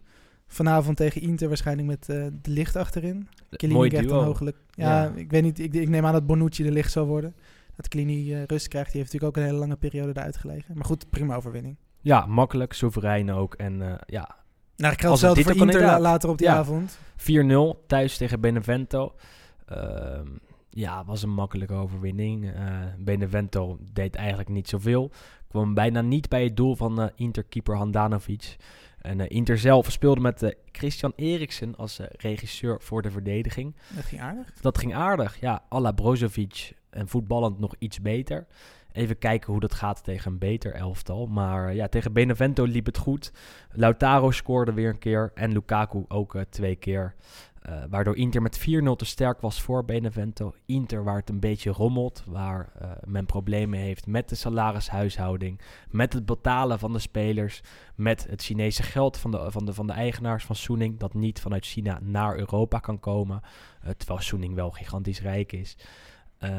Vanavond tegen Inter waarschijnlijk met eh, de licht achterin. Chiellini krijgt dan mogelijk... Ja, Ja. ik weet niet. Ik, ik neem aan dat Bonucci de licht zal worden. Dat Chiellini rust krijgt. Die heeft natuurlijk ook een hele lange periode eruit gelegen. Maar goed, prima overwinning. Ja, makkelijk, soeverein ook. En ja, Nou, ik geldt hetzelfde voor Inter la- later op die Ja. avond. 4-0 thuis tegen Benevento. Ehm, ja, was een makkelijke overwinning. Eh, Benevento deed eigenlijk niet zoveel. Kwam bijna niet bij het doel van eh Inter-keeper Handanovic. En eh, Inter zelf speelde met Christian Eriksen als regisseur voor de verdediging. Dat ging aardig. Dat ging aardig. Ja, Alla Brozovic en voetballend nog iets beter. Even kijken hoe dat gaat tegen een beter elftal. Maar eh, ja, tegen Benevento liep het goed. Lautaro scoorde weer een keer. En Lukaku ook eh, twee keer. eh, waardoor Inter met 4-0 te sterk was voor Benevento. Inter waar het een beetje rommelt, waar men problemen heeft met de salarishuishouding, met het betalen van de spelers, met het Chinese geld van de, van de, van de eigenaars van Soening, dat niet vanuit China naar Europa kan komen, terwijl Soening wel gigantisch rijk is. Eh,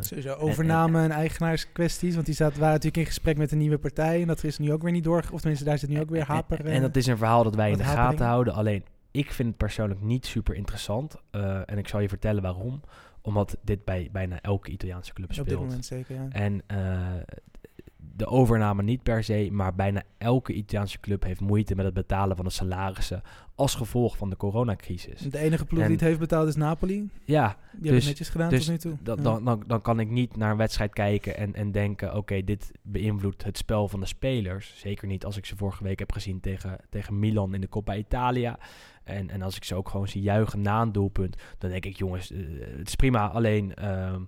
Sowieso overname en, eigenaarskwesties. Want die zaten, waren natuurlijk in gesprek met een nieuwe partij. En dat is nu ook weer niet door. Of tenminste, daar zit nu ook weer haper. En, en dat is een verhaal dat wij in de gaten houden. Alleen, ik vind het persoonlijk niet super interessant. Eh, en ik zal je vertellen waarom. Omdat dit bij bijna elke Italiaanse club op dit speelt. moment zeker, ja. En eh, de overname niet per se, maar bijna elke Italiaanse club heeft moeite met het betalen van de salarissen als gevolg van de coronacrisis. De enige ploeg En- die het heeft betaald is Napoli. Ja, Die hebben Dus- het netjes gedaan dus tot nu toe. Ja. dan, dan, dan kan ik niet naar een wedstrijd kijken en, en denken: oké, dit beïnvloedt het spel van de spelers. Zeker niet als ik ze vorige week heb gezien tegen, tegen Milan in de Coppa Italia. En, en als ik ze ook gewoon zie juichen na een doelpunt, dan denk ik: jongens, eh, het is prima. Alleen. ehm,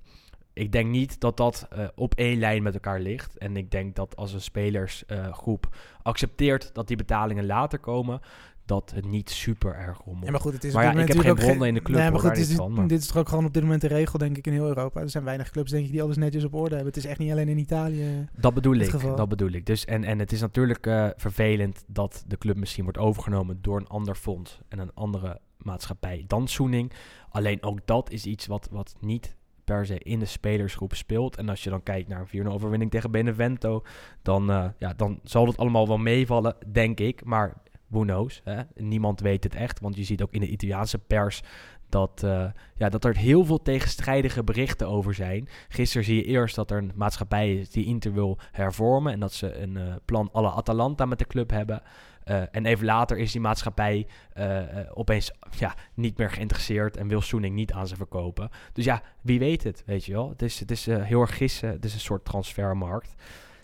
ik denk niet dat dat eh, op één lijn met elkaar ligt. En ik denk dat als een spelersgroep accepteert dat die betalingen later komen, dat het niet super erg rommelt. Ja, maar goed, het is Maar op ja, ik heb geen bronnen in de club, Nee, maar goed, is, van, maar- dit is toch ook gewoon op dit moment de regel, denk ik, in heel Europa. Er zijn weinig clubs, denk ik, die alles netjes op orde hebben. Het is echt niet alleen in Italië. Dat bedoel ik. geval. Dat bedoel ik. Dus en, en het is natuurlijk eh, vervelend dat de club misschien wordt overgenomen door een ander fonds en een andere maatschappij dan Soening. Alleen ook dat is iets wat, wat niet per se in de spelersgroep speelt. En als je dan kijkt naar een 4-0 overwinning tegen Benevento, dan, eh, ja, dan zal het allemaal wel meevallen, denk ik. Maar who knows? Hè? Niemand weet het echt, want je ziet ook in de Italiaanse pers dat, eh, ja, dat er heel veel tegenstrijdige berichten over zijn. Gisteren zie je eerst dat er een maatschappij is die Inter wil hervormen en dat ze een eh, plan alle Atalanta met de club hebben. Eh, en even later is die maatschappij eh, eh, opeens ja, niet meer geïnteresseerd en wil Soening niet aan ze verkopen. Dus ja, wie weet het, weet je wel. Het is, het is heel erg gissen, het is een soort transfermarkt.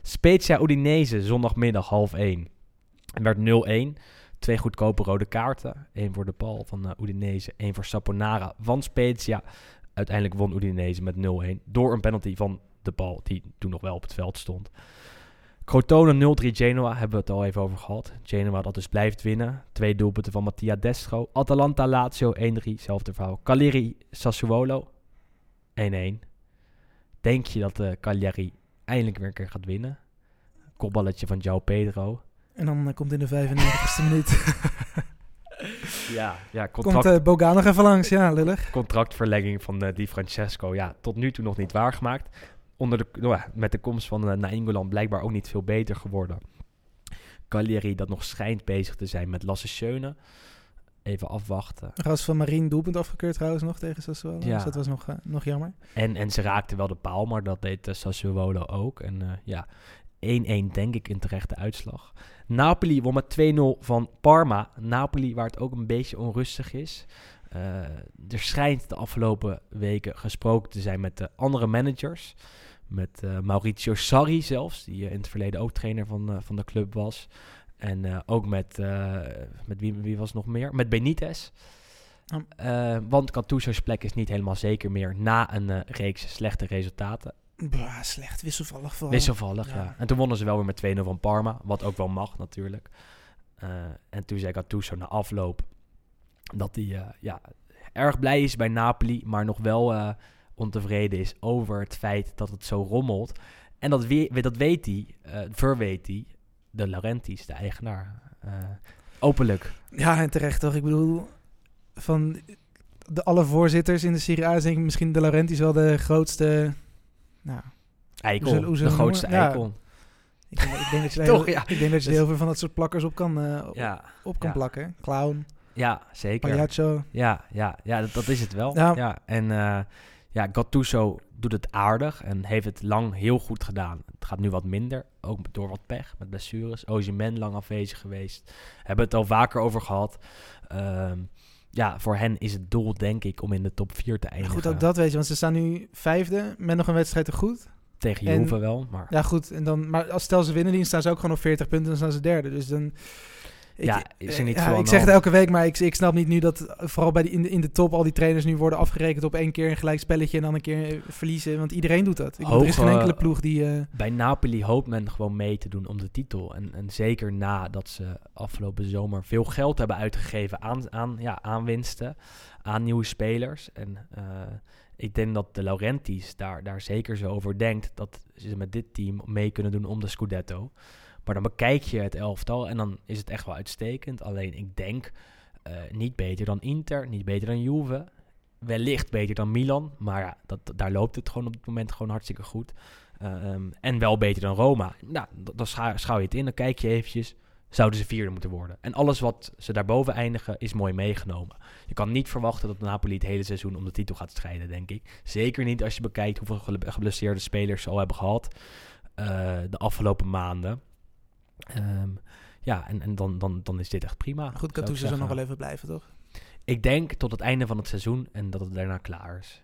Spezia Udinese, zondagmiddag half 1. Het werd 0-1. Twee goedkope rode kaarten. Eén voor de bal van Udinese, één voor Saponara van Spezia. Uiteindelijk won Udinese met 0-1 door een penalty van de bal die toen nog wel op het veld stond. Crotone 0-3 Genoa, hebben we het al even over gehad. Genoa dat dus blijft winnen. Twee doelpunten van Mattia Destro. Atalanta Lazio 1-3, zelfde verhaal. Cagliari Sassuolo 1-1. Denk je dat de Cagliari eindelijk weer een keer gaat winnen? Kopballetje van João Pedro. En dan eh, komt in de 95ste minuut. Ja, ja komt contract, eh Boga nog even langs. Ja, lullig. contractverlenging van eh, Di Francesco. Ja, tot nu toe nog niet waargemaakt. Onder de, nou met de komst van uh, Nainggolan blijkbaar ook niet veel beter geworden. Cagliari dat nog schijnt bezig te zijn met Lasse Schöne. Even afwachten. Ras van Marien doelpunt afgekeurd trouwens nog tegen Sassuolo. Ja. Dus dat was nog, eh, nog jammer. En, en ze raakten wel de paal, maar dat deed uh, Sassuolo ook. En uh, ja, 1-1 denk ik een terechte uitslag. Napoli won met 2-0 van Parma. Napoli waar het ook een beetje onrustig is. Er schijnt de afgelopen weken gesproken te zijn met de andere managers. Met uh, Maurizio Sarri zelfs, die in het verleden ook trainer van, uh, van de club was. En ook met, met wie, wie was nog meer? Met Benitez. Uh, want Gattuso's plek is niet helemaal zeker meer na een uh, reeks slechte resultaten. Bah, slecht, wisselvallig vooral. Wisselvallig, ja. ja. En toen wonnen ze wel weer met 2-0 van Parma, wat ook wel mag natuurlijk. Uh, en toen zei Gattuso na afloop dat hij ja, erg blij is bij Napoli, maar nog wel ontevreden is over het feit dat het zo rommelt. En dat, we, dat weet hij, uh, verweet hij, de Laurentiis, de eigenaar, uh, openlijk. Ja, en terecht toch. Ik bedoel, van de alle voorzitters in de Serie A is denk ik misschien de Laurentiis wel de grootste... Nou, eikel, hoe de grootste noemen? Ja. ik, denk, ik denk dat je er heel, ja. ik denk dat je Dus- heel veel van dat soort plakkers op kan, eh, op, Ja, op kan ja. plakken. Clown, ja zeker. pagliaccio. Ja, ja, ja dat, dat is het wel. Ja. Ja. en eh, ja, Gattuso doet het aardig en heeft het lang heel goed gedaan. Het gaat nu wat minder, ook door wat pech met blessures. Ozyman lang afwezig geweest. Hebben het al vaker over gehad. Ehm, ja, voor hen is het doel denk ik om in de top 4 te eindigen. goed, ook dat weet je, want ze staan nu vijfde met nog een wedstrijd te goed. Tegen en- Juve wel, maar... Ja, goed. En dan, maar als stel ze winnen, die staan ze ook gewoon op 40 punten, dan staan ze derde. Dus dan, Ja, is er niet ja, aan ik zeg het elke week, maar ik, ik snap niet nu dat eh, vooral bij die, in, de, in de top al die trainers nu worden afgerekend op één keer een gelijk spelletje en dan een keer eh, verliezen. Want iedereen doet dat. Ik er is geen enkele ploeg die... eh, Bij Napoli hoopt men gewoon mee te doen om de titel. En, en zeker nadat ze afgelopen zomer veel geld hebben uitgegeven aan, aan, ja, aan winsten, aan nieuwe spelers. En eh, ik denk dat de Laurentis daar, daar zeker zo over denkt dat ze met dit team mee kunnen doen om de Scudetto. Maar dan bekijk je het elftal en dan is het echt wel uitstekend. Alleen ik denk eh, niet beter dan Inter, niet beter dan Juve. Wellicht beter dan Milan, maar ja, dat, daar loopt het gewoon op het moment gewoon hartstikke goed. Eh, ehm, en wel beter dan Roma. Nou, dan schouw je het in, dan kijk je eventjes. Zouden ze vierde moeten worden. En alles wat ze daarboven eindigen is mooi meegenomen. Je kan niet verwachten dat Napoli het hele seizoen om de titel gaat strijden, denk ik. Zeker niet als je bekijkt hoeveel geblesseerde spelers ze al hebben gehad eh, de afgelopen maanden. Ehm, ja, en, en dan, dan, dan is dit echt prima. goed, Gattuso zal nog wel even blijven, toch? Ik denk tot het einde van het seizoen en dat het daarna klaar is.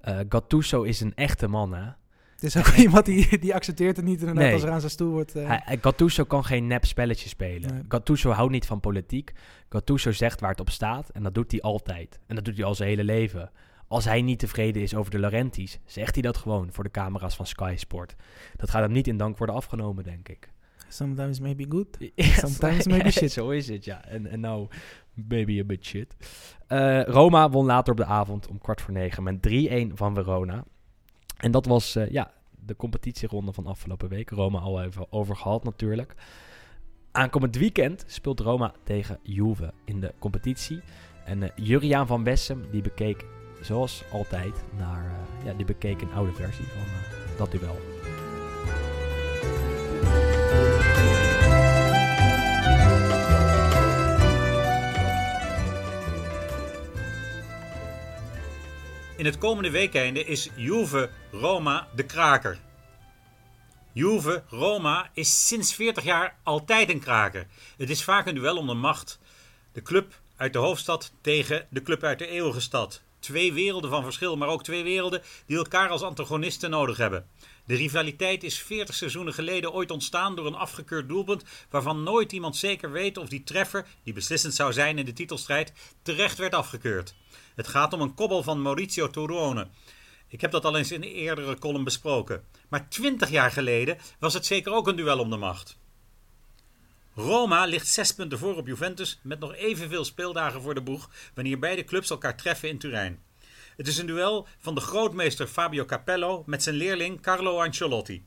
Eh Gattuso is een echte man, hè? Het is ook iemand die, die accepteert het niet inderdaad Nee. als er aan zijn stoel wordt... Hij, hij- Gattuso kan geen nep spelletje spelen. Nee. Gattuso houdt niet van politiek. Gattuso zegt waar het op staat en dat doet hij altijd. En dat doet hij al zijn hele leven. Als hij niet tevreden is over de Laurentis, zegt hij dat gewoon voor de camera's van Sky Sport. Dat gaat hem niet in dank worden afgenomen, denk ik. Sometimes maybe good. Sometimes maybe shit. Zo is het, ja. En, en nou, maybe a bit shit. Eh, Roma won later op de avond om kwart voor negen met 3-1 van Verona. En dat was eh, ja, de competitieronde van afgelopen week. Roma al even over gehad natuurlijk. Aankomend weekend speelt Roma tegen Juve in de competitie. En eh Juriaan van Wessem die bekeek zoals altijd naar, ja, die bekeek een oude versie van dat duel. In het komende weekende is Juve-Roma de kraker. Juve-Roma is sinds 40 jaar altijd een kraker. Het is vaak een duel om de macht. De club uit de hoofdstad tegen de club uit de eeuwige stad. Twee werelden van verschil, maar ook twee werelden die elkaar als antagonisten nodig hebben. De rivaliteit is 40 seizoenen geleden ooit ontstaan door een afgekeurd doelpunt waarvan nooit iemand zeker weet of die treffer, die beslissend zou zijn in de titelstrijd, terecht werd afgekeurd. Het gaat om een kobbel van Maurizio Torrone. Ik heb dat al eens in een eerdere column besproken. Maar 20 jaar geleden was het zeker ook een duel om de macht. Roma ligt zes punten voor op Juventus met nog evenveel speeldagen voor de boeg wanneer beide clubs elkaar treffen in Turijn. Het is een duel van de grootmeester Fabio Capello met zijn leerling Carlo Ancelotti.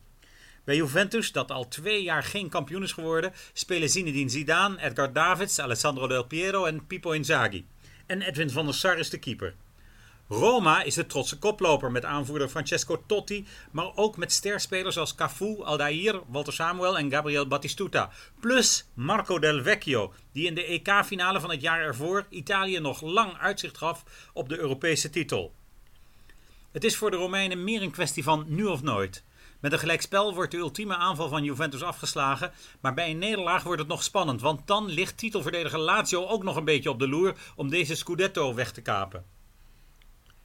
Bij Juventus, dat al twee jaar geen kampioen is geworden, spelen Zinedine Zidane, Edgar Davids, Alessandro Del Piero en Pippo Inzaghi. En Edwin van der Sar is de keeper. Roma is de trotse koploper met aanvoerder Francesco Totti, maar ook met sterspelers als Cafu, Aldair, Walter Samuel en Gabriel Battistuta. Plus Marco Del Vecchio, die in de EK-finale van het jaar ervoor Italië nog lang uitzicht gaf op de Europese titel. Het is voor de Romeinen meer een kwestie van nu of nooit. Met een gelijkspel wordt de ultieme aanval van Juventus afgeslagen, maar bij een nederlaag wordt het nog spannend, want dan ligt titelverdediger Lazio ook nog een beetje op de loer om deze Scudetto weg te kapen.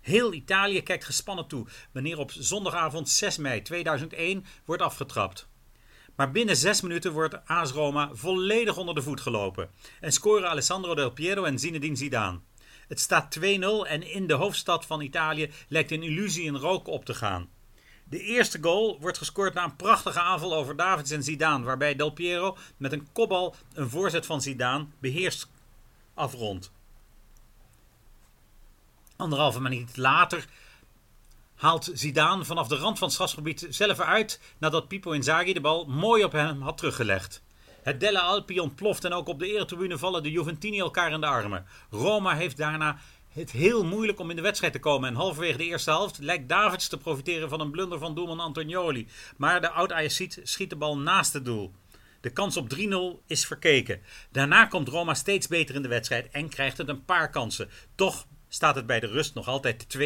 Heel Italië kijkt gespannen toe wanneer op zondagavond 6 mei 2001 wordt afgetrapt. Maar binnen zes minuten wordt AS Roma volledig onder de voet gelopen en scoren Alessandro Del Piero en Zinedine Zidane. Het staat 2-0 en in de hoofdstad van Italië lijkt een illusie in rook op te gaan. De eerste goal wordt gescoord na een prachtige aanval over Davids en Zidane, waarbij Del Piero met een kopbal een voorzet van Zidane beheerst afrondt. Anderhalve minuut later haalt Zidane vanaf de rand van het strafgebied zelf uit nadat Pippo Inzaghi de bal mooi op hem had teruggelegd. Het Delle Alpi ontploft en ook op de eretribune vallen de Juventini elkaar in de armen. Roma heeft daarna het heel moeilijk om in de wedstrijd te komen. En halverwege de eerste helft lijkt Davids te profiteren van een blunder van doelman Antonioli. Maar de oud ajaxiet schiet de bal naast het doel. De kans op 3-0 is verkeken. Daarna komt Roma steeds beter in de wedstrijd en krijgt het een paar kansen. Toch staat het bij de rust nog altijd 2-0.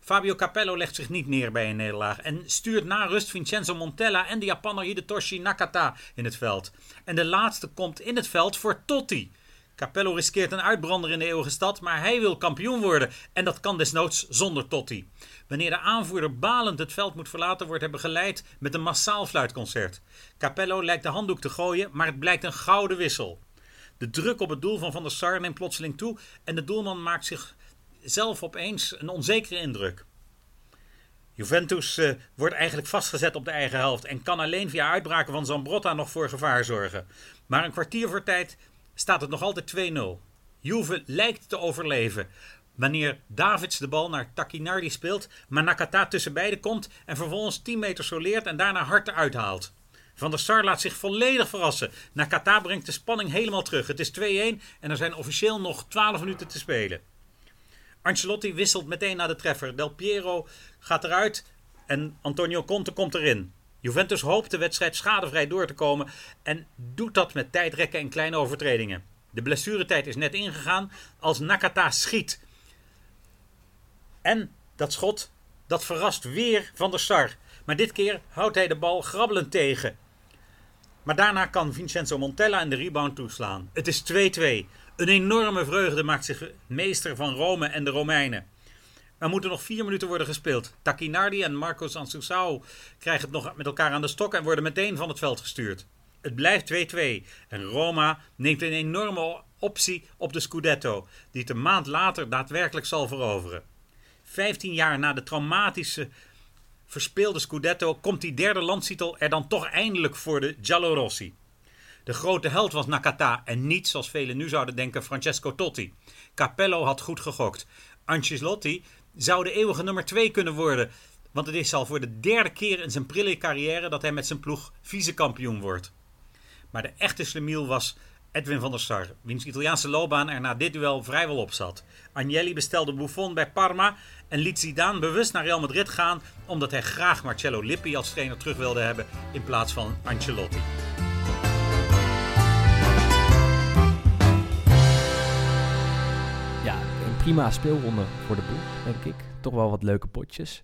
Fabio Capello legt zich niet neer bij een nederlaag en stuurt na rust Vincenzo Montella en de Japanner Hidetoshi Nakata in het veld. En de laatste komt in het veld voor Totti. Capello riskeert een uitbrander in de eeuwige stad, maar hij wil kampioen worden en dat kan desnoods zonder Totti. Wanneer de aanvoerder balend het veld moet verlaten, wordt hij begeleid met een massaal fluitconcert. Capello lijkt de handdoek te gooien, maar het blijkt een gouden wissel. De druk op het doel van Van der Sar neemt plotseling toe en de doelman maakt zich zelf opeens een onzekere indruk. Juventus uh, wordt eigenlijk vastgezet op de eigen helft en kan alleen via uitbraken van Zambrotta nog voor gevaar zorgen. Maar een kwartier voor tijd staat het nog altijd 2-0. Juve lijkt te overleven. Wanneer Davids de bal naar Takinardi speelt, maar Nakata tussen beiden komt en vervolgens 10 meter soleert en daarna hard uithaalt. Van der Sar laat zich volledig verrassen. Nakata brengt de spanning helemaal terug. Het is 2-1 en er zijn officieel nog 12 minuten te spelen. Ancelotti wisselt meteen naar de treffer. Del Piero gaat eruit en Antonio Conte komt erin. Juventus hoopt de wedstrijd schadevrij door te komen en doet dat met tijdrekken en kleine overtredingen. De blessuretijd is net ingegaan als Nakata schiet. En dat schot, dat verrast weer Van der Sar. Maar dit keer houdt hij de bal grabbelend tegen. Maar daarna kan Vincenzo Montella en de rebound toeslaan. Het is 2-2. Een enorme vreugde maakt zich meester van Rome en de Romeinen. Er moeten nog vier minuten worden gespeeld. Takinardi en Marcos Ansusau krijgen het nog met elkaar aan de stok en worden meteen van het veld gestuurd. Het blijft 2-2 en Roma neemt een enorme optie op de Scudetto, die het een maand later daadwerkelijk zal veroveren. Vijftien jaar na de traumatische verspeelde Scudetto komt die derde landstitel er dan toch eindelijk voor de Giallorossi. De grote held was Nakata en niet, zoals velen nu zouden denken, Francesco Totti. Capello had goed gegokt. Ancelotti zou de eeuwige nummer 2 kunnen worden, want het is al voor de derde keer in zijn prille carrière dat hij met zijn ploeg vicekampioen wordt. Maar de echte slemiel was Edwin van der Sar, wiens Italiaanse loopbaan er na dit duel vrijwel op zat. Agnelli bestelde Buffon bij Parma en liet Zidane bewust naar Real Madrid gaan omdat hij graag Marcello Lippi als trainer terug wilde hebben in plaats van Ancelotti. Ja, een prima speelronde voor de boeg, denk ik. Toch wel wat leuke potjes.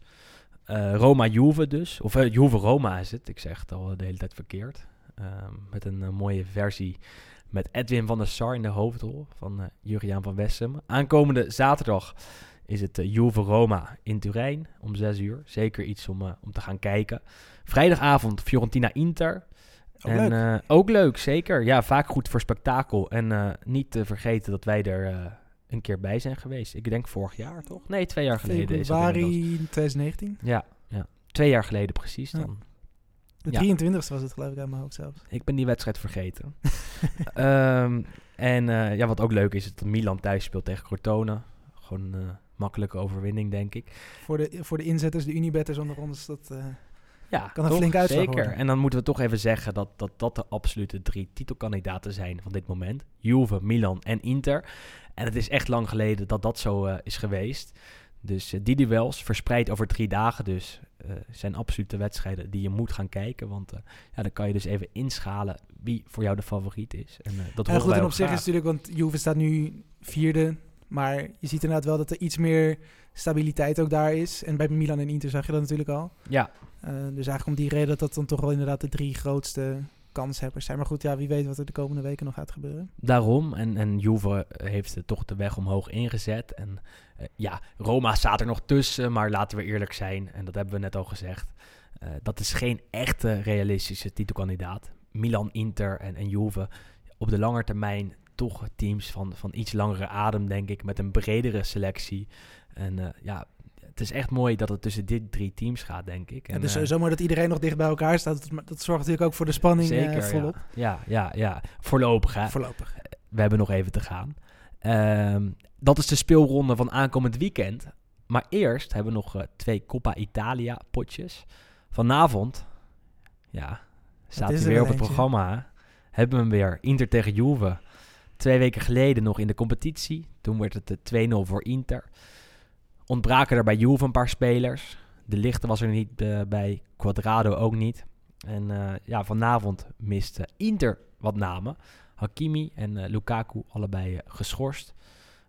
Uh, Roma-Juve dus. Of uh, Juve-Roma is het. Ik zeg het al de hele tijd verkeerd. Uh, met een uh, mooie versie met Edwin van der Sar in de hoofdrol van Juriaan van Wessem. Aankomende zaterdag is het Juve-Roma in Turijn om 6 uur. Zeker iets om, om te gaan kijken. Vrijdagavond Fiorentina-Inter. Ook en leuk. ook leuk, zeker. Ja, vaak goed voor spektakel. En niet te vergeten dat wij er een keer bij zijn geweest. Ik denk vorig jaar, toch? Nee, twee jaar geleden. Februari inmiddels. 2019. Ja, ja, twee jaar geleden precies Ja. De Ja. 23 e was het geloof ik uit mijn hoofd zelfs. Ik ben die wedstrijd vergeten. Ehm, en eh, ja, wat ook leuk is, is dat Milan thuis speelt tegen Crotone. Gewoon een eh, makkelijke overwinning, denk ik. Voor de, voor de inzetters, de Unibetters onder ons, dat... eh, Ja, Kan een toch? flinke uitslag Zeker. worden. En dan moeten we toch even zeggen dat, dat dat de absolute drie titelkandidaten zijn van dit moment. Juve, Milan en Inter. En het is echt lang geleden dat dat zo is geweest. Dus eh, die duels, verspreid over drie dagen dus, eh, zijn absolute wedstrijden die je moet gaan kijken. Want eh, ja, dan kan je dus even inschalen wie voor jou de favoriet is. En dat horen goed, en op zich graag. is natuurlijk, want Juve staat nu vierde. Maar je ziet inderdaad wel dat er iets meer stabiliteit ook daar is. En bij Milan en Inter zag je dat natuurlijk al. Ja, dus eigenlijk om die reden dat dat dan toch wel inderdaad de drie grootste kanshebbers zijn. Maar goed, ja, wie weet wat er de komende weken nog gaat gebeuren. Daarom. En, en Juve heeft eh, toch de weg omhoog ingezet. En eh, ja, Roma staat er nog tussen. Maar laten we eerlijk zijn. En dat hebben we net al gezegd. eh, dat is geen echte realistische titelkandidaat. Milan, Inter en, en Juve op de lange termijn toch teams van, van iets langere adem, denk ik. Met een bredere selectie. En eh, ja, het is echt mooi dat het tussen dit drie teams gaat, denk ik. En het is eh, sowieso mooi dat iedereen nog dicht bij elkaar staat. Dat, dat zorgt natuurlijk ook voor de spanning eh, zeker, volop. ja. ja, ja, ja. Voorlopig, hè. Voorlopig. we hebben nog even te gaan. Ehm, dat is de speelronde van aankomend weekend. Maar eerst hebben we nog eh, twee Coppa Italia potjes. Vanavond, ja, staat hij er weer op het programma. Hebben we hem weer. Inter tegen Juve. Twee weken geleden nog in de competitie. Toen werd het eh, 2-0 voor Inter. Ontbraken er bij Juve een paar spelers. De lichte was er niet eh, bij. Quadrado ook niet. En eh, ja, vanavond miste Inter wat namen. Hakimi en eh, Lukaku allebei geschorst.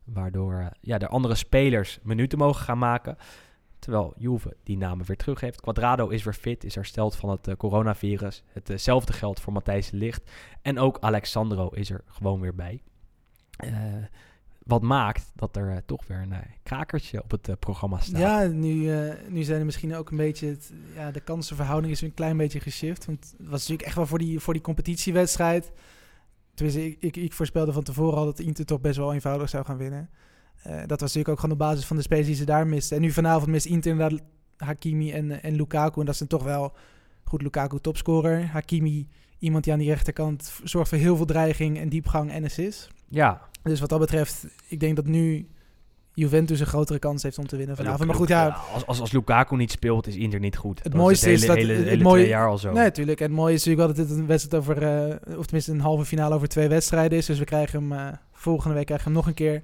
Waardoor ja, de andere spelers minuten mogen gaan maken. Terwijl Juve die namen weer terug heeft. Quadrado is weer fit, is hersteld van het coronavirus. Hetzelfde geldt voor Matthijs Ligt. En ook Alexandro is er gewoon weer bij. Wat maakt dat er eh, toch weer een eh, krakertje op het eh, programma staat. Ja, nu, nu zijn er misschien ook een beetje... Het, ja, de kansenverhouding is een klein beetje geshift. Want het was natuurlijk echt wel voor die, voor die competitiewedstrijd... tenminste, ik, ik, ik voorspelde van tevoren al dat Inter toch best wel eenvoudig zou gaan winnen. Dat was natuurlijk ook gewoon op basis van de spelers die ze daar misten. En nu vanavond mist Inter Hakimi en, en Lukaku. En dat zijn toch wel, goed, Lukaku topscorer. Hakimi, iemand die aan die rechterkant zorgt voor heel veel dreiging en diepgang en assist. Ja, Dus wat dat betreft, ik denk dat nu Juventus een grotere kans heeft om te winnen vanavond. Maar goed, ja, Als, als, als Lukaku niet speelt, is Inter niet goed. Dat mooiste het is hele, dat- hele, het hele mooie- twee jaar al zo. Nee, natuurlijk. En het mooie is natuurlijk wel dat dit een wedstrijd over, eh, of tenminste een halve finale over twee wedstrijden is. Dus we krijgen hem eh, volgende week krijgen we hem nog een keer.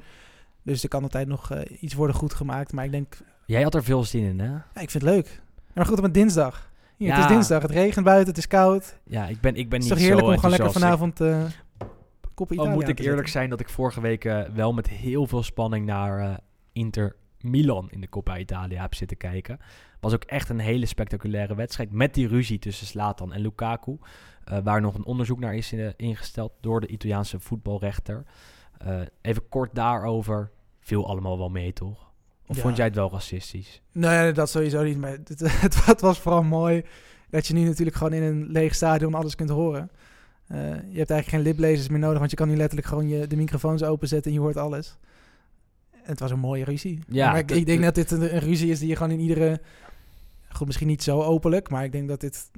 Dus er kan altijd nog eh, iets worden goed gemaakt. Maar ik denk, Jij had er veel zin in, hè? ja, ik vind het leuk. Maar goed, op een dinsdag. Hier, Het Ja. is dinsdag, het regent buiten, het is koud. Ja, ik ben, ik ben Het is niet toch heerlijk zo om gewoon lekker vanavond Al Italië moet ik eerlijk zijn dat ik vorige week eh, wel met heel veel spanning naar eh, Inter Milan in de Coppa Italia heb zitten kijken. Was ook echt een hele spectaculaire wedstrijd met die ruzie tussen Slatan en Lukaku. eh, waar nog een onderzoek naar is ingesteld door de Italiaanse voetbalrechter. Even kort daarover. Viel allemaal wel mee, toch? Of Ja. vond jij het wel racistisch? Nee, dat sowieso niet. Maar het, het, het was vooral mooi dat je nu natuurlijk gewoon in een leeg stadion alles kunt horen. Eh, je hebt eigenlijk geen liplezers meer nodig, want je kan nu letterlijk gewoon je, de microfoons openzetten en je hoort alles. En het was een mooie ruzie. Ja, maar ik, ik denk dat dit een, een ruzie is die je gewoon in iedere... Goed, misschien niet zo openlijk, maar ik denk dat dit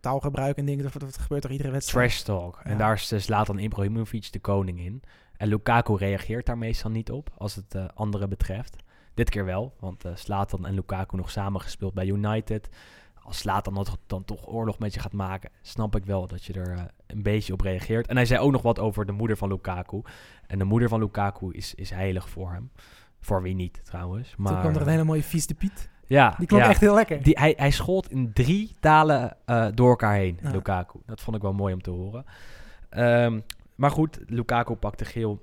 taalgebruik en dingen, dat, dat gebeurt toch iedere wedstrijd. Trash talk. En daar is Slatan Ibrahimovic de koning in. En Lukaku reageert daar meestal niet op, als het eh anderen betreft. Dit keer wel, want eh Slatan en Lukaku nog samen gespeeld bij United. Als Slatan dan, dan toch oorlog met je gaat maken, snap ik wel dat je er eh, een beetje op reageert. En hij zei ook nog wat over de moeder van Lukaku. En de moeder van Lukaku is, is heilig voor hem. Voor wie niet, trouwens. Maar, Toen kwam er een hele mooie vies de Piet. ja, Die klonk ja. echt heel lekker. Die, hij, hij schold in drie talen eh, door elkaar heen, Ja. Lukaku. Dat vond ik wel mooi om te horen. Ehm, maar goed, Lukaku pakte geel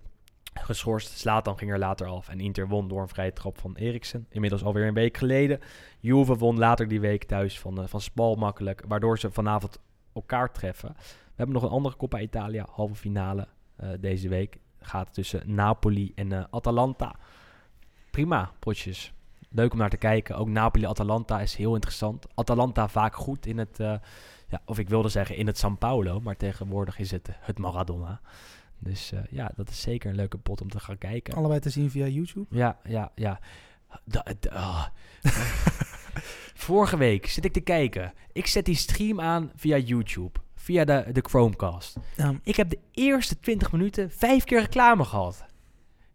geschorst. Slatan ging er later af. En Inter won door een vrije trap van Eriksen. Inmiddels alweer een week geleden. Juve won later die week thuis van, eh, van Spal makkelijk. Waardoor ze vanavond elkaar treffen. We hebben nog een andere Coppa Italia halve finale eh, deze week. Gaat tussen Napoli en eh, Atalanta. Prima, potjes. Leuk om naar te kijken. Ook Napoli-Atalanta is heel interessant. Atalanta vaak goed in het, ja, of ik wilde zeggen in het San Paulo, maar tegenwoordig is het het Maradona. Dus eh, ja, dat is zeker een leuke pot om te gaan kijken. Allebei te zien via YouTube. Ja, ja, ja. Da- da- ah. Vorige week zit ik te kijken. Ik zet die stream aan via YouTube. Via de, de Chromecast. Ik heb de eerste 20 minuten vijf keer reclame gehad.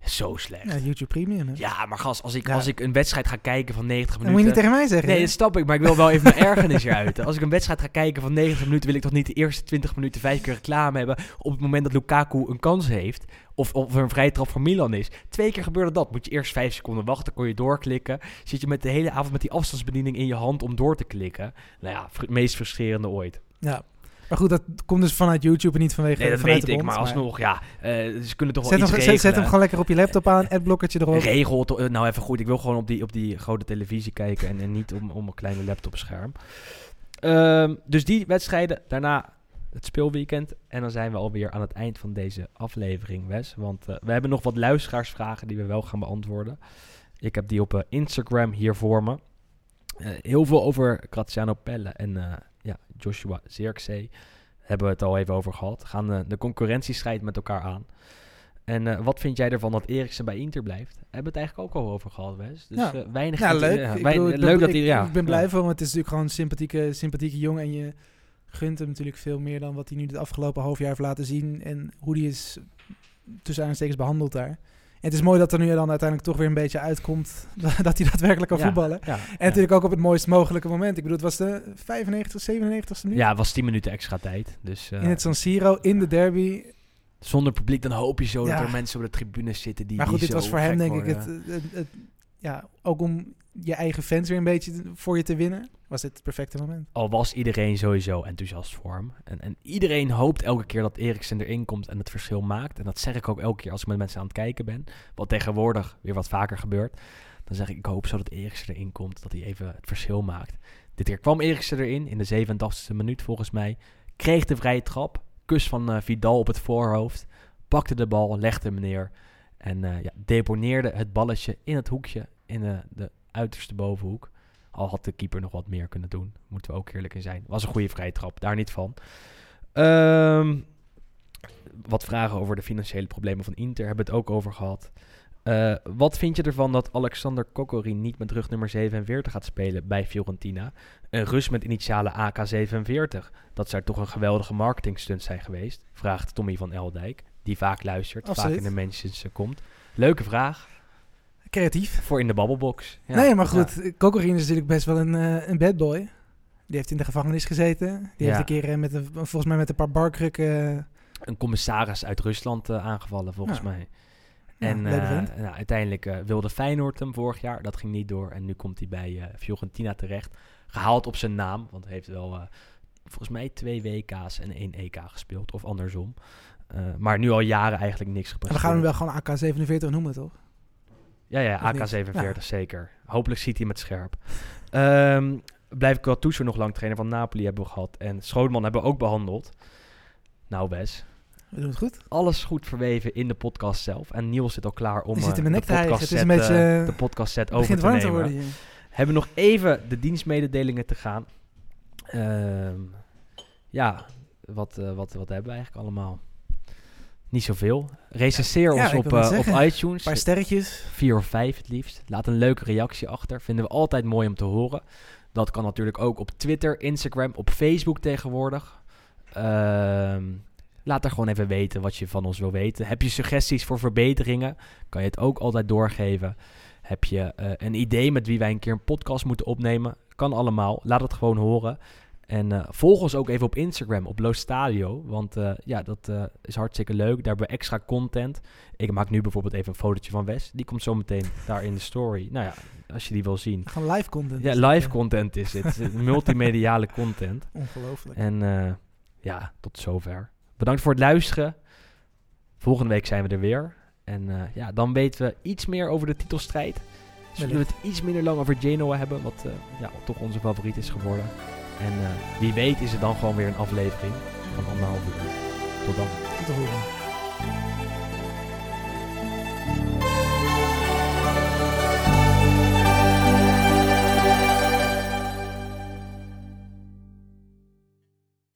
Zo slecht. ja, YouTube Premium. hè. Ja, maar gast, als ik, Ja. als ik een wedstrijd ga kijken van 90 Dat minuten... moet je niet tegen mij zeggen. Nee, dat snap ik, maar ik wil wel even mijn ergernis eruit. Als ik een wedstrijd ga kijken van 90 minuten, wil ik toch niet de eerste 20 minuten vijf keer reclame hebben op het moment dat Lukaku een kans heeft. Of, of er een vrije trap voor Milan is. Twee keer gebeurde dat. Moet je eerst vijf seconden wachten, kon je doorklikken. Zit je met de hele avond met die afstandsbediening in je hand om door te klikken. Nou ja, het meest frustrerende ooit. Ja. Maar goed, dat komt dus vanuit YouTube en niet vanwege Nee, dat weet de ik, bond, maar alsnog, ja. eh, ze kunnen toch wel Zet hem, iets zet, hem gewoon lekker op je laptop aan, adblockertje erop. Regel, to- eh, nou even goed, ik wil gewoon op die, op die grote televisie kijken en, en niet om, om een kleine laptopscherm. Ehm, dus die wedstrijden, daarna het speelweekend. En dan zijn we alweer aan het eind van deze aflevering, Wes. Want eh, we hebben nog wat luisteraarsvragen die we wel gaan beantwoorden. Ik heb die op Instagram hier voor me. Heel veel over Graziano Pelle en ja, Joshua Zirkzee. Hebben we het al even over gehad. Gaan eh, de concurrentiestrijd met elkaar aan. En eh, wat vind jij ervan dat Eriksen bij Inter blijft? Hebben we het eigenlijk ook al over gehad, Wes. Dus Ja. eh, weinig... Ja, leuk. ja, ik, wein- bedoel, ik ben, leuk dat ik, hij... Ja, ik ben blij voor hem, want het is natuurlijk gewoon een sympathieke, sympathieke jongen. En je gunt hem natuurlijk veel meer dan wat hij nu het afgelopen half jaar heeft laten zien. En hoe hij is tussen aanstekens behandeld daar. En het is mooi dat er nu dan uiteindelijk toch weer een beetje uitkomt dat hij daadwerkelijk kan Ja, voetballen. Ja, En natuurlijk ook op het mooist mogelijke moment. Ik bedoel, het was de 95, 97 e minuut. ja, het was 10 minuten extra tijd. Dus eh, In het San Siro, in de derby. zonder publiek, dan hoop je zo Ja. dat er mensen op de tribunes zitten die maar goed, die dit was voor hem denk ik het, het, het- Ja, ook om je eigen fans weer een beetje voor je te winnen. Was dit het perfecte moment. Al was iedereen sowieso enthousiast voor hem. En, en iedereen hoopt elke keer dat Eriksen erin komt en het verschil maakt. En dat zeg ik ook elke keer als ik met mensen aan het kijken ben. Wat tegenwoordig weer wat vaker gebeurt. Dan zeg ik, ik hoop zo dat Eriksen erin komt. Dat hij even het verschil maakt. Dit keer kwam Eriksen erin in de 87e minuut volgens mij. Kreeg de vrije trap. Kus van eh, Vidal op het voorhoofd. Pakte de bal, legde hem neer. En eh, ja, deponeerde het balletje in het hoekje. In eh, de uiterste bovenhoek. Al had de keeper nog wat meer kunnen doen. Moeten we ook eerlijk in zijn. Was een goede vrije trap, daar niet van. Ehm, wat vragen over de financiële problemen van Inter. Hebben we het ook over gehad. Eh, wat vind je ervan dat Alexander Kokorin niet met rug nummer 47 gaat spelen bij Fiorentina? Een Rus met initialen AK47. Dat zou toch een geweldige marketingstunt zijn geweest? Vraagt Tommy van Eldijk, die vaak luistert, Absoluut. vaak in de mentions eh, komt. Leuke vraag Creatief. voor in de babbelbox. Ja. nee, maar Ja. goed. Kokorin is natuurlijk best wel een, eh, een bad boy. Die heeft in de gevangenis gezeten. Die heeft een keer eh, met een, volgens mij met een paar barkrukken... eh, Een commissaris uit Rusland aangevallen, volgens mij. En nou, uiteindelijk wilde Feyenoord hem vorig jaar. Dat ging niet door. En nu komt hij bij Fiorentina terecht. Gehaald op zijn naam. Want hij heeft wel volgens mij twee WK's en één EK gespeeld. Of andersom. Maar nu al jaren eigenlijk niks en we gepresteerd. gaan hem wel gewoon AK-47 noemen, toch? Ja, ja, Of niet? AK-47 Ja. zeker. Hopelijk ziet hij met scherp. Ehm blijf ik wel Gattuso nog lang trainer van Napoli hebben we gehad. En Schoonman hebben we ook behandeld. Nou Wes, We doen het goed. alles goed verweven in de podcast zelf. En Niels zit al klaar om de, podcast Het is set, een beetje, de podcast set Het over te warm te nemen. worden hier. Hebben we nog even de dienstmededelingen te gaan. Ehm, ja, wat, eh, wat, wat hebben we eigenlijk allemaal? Niet zoveel. Recenseer Ja, ons op, eh, op iTunes. Een paar sterretjes. Vier of vijf het liefst. Laat een leuke reactie achter. Vinden we altijd mooi om te horen. Dat kan natuurlijk ook op Twitter, Instagram, op Facebook tegenwoordig. Ehm, laat er gewoon even weten wat je van ons wil weten. Heb je suggesties voor verbeteringen? Kan je het ook altijd doorgeven. Heb je eh, een idee met wie wij een keer een podcast moeten opnemen? Kan allemaal. Laat het gewoon horen. En eh, volg ons ook even op Instagram, op Lo Stadio. Want eh, ja, dat eh, is hartstikke leuk. Daar hebben we extra content. Ik maak nu bijvoorbeeld even een fotootje van Wes. Die komt zo meteen daar in de story. Nou ja, als je die wil zien. Gewoon live content. Ja, dit, live content is het. Multimediale content. Ongelooflijk. En ja, tot zover. Bedankt voor het luisteren. Volgende week zijn we er weer. En ja, dan weten we iets meer over de titelstrijd. Zullen we het iets minder lang over Genoa hebben, wat ja, toch onze favoriet is geworden. En eh, wie weet is het dan gewoon weer een aflevering van anderhalf uur. Tot dan. Tot.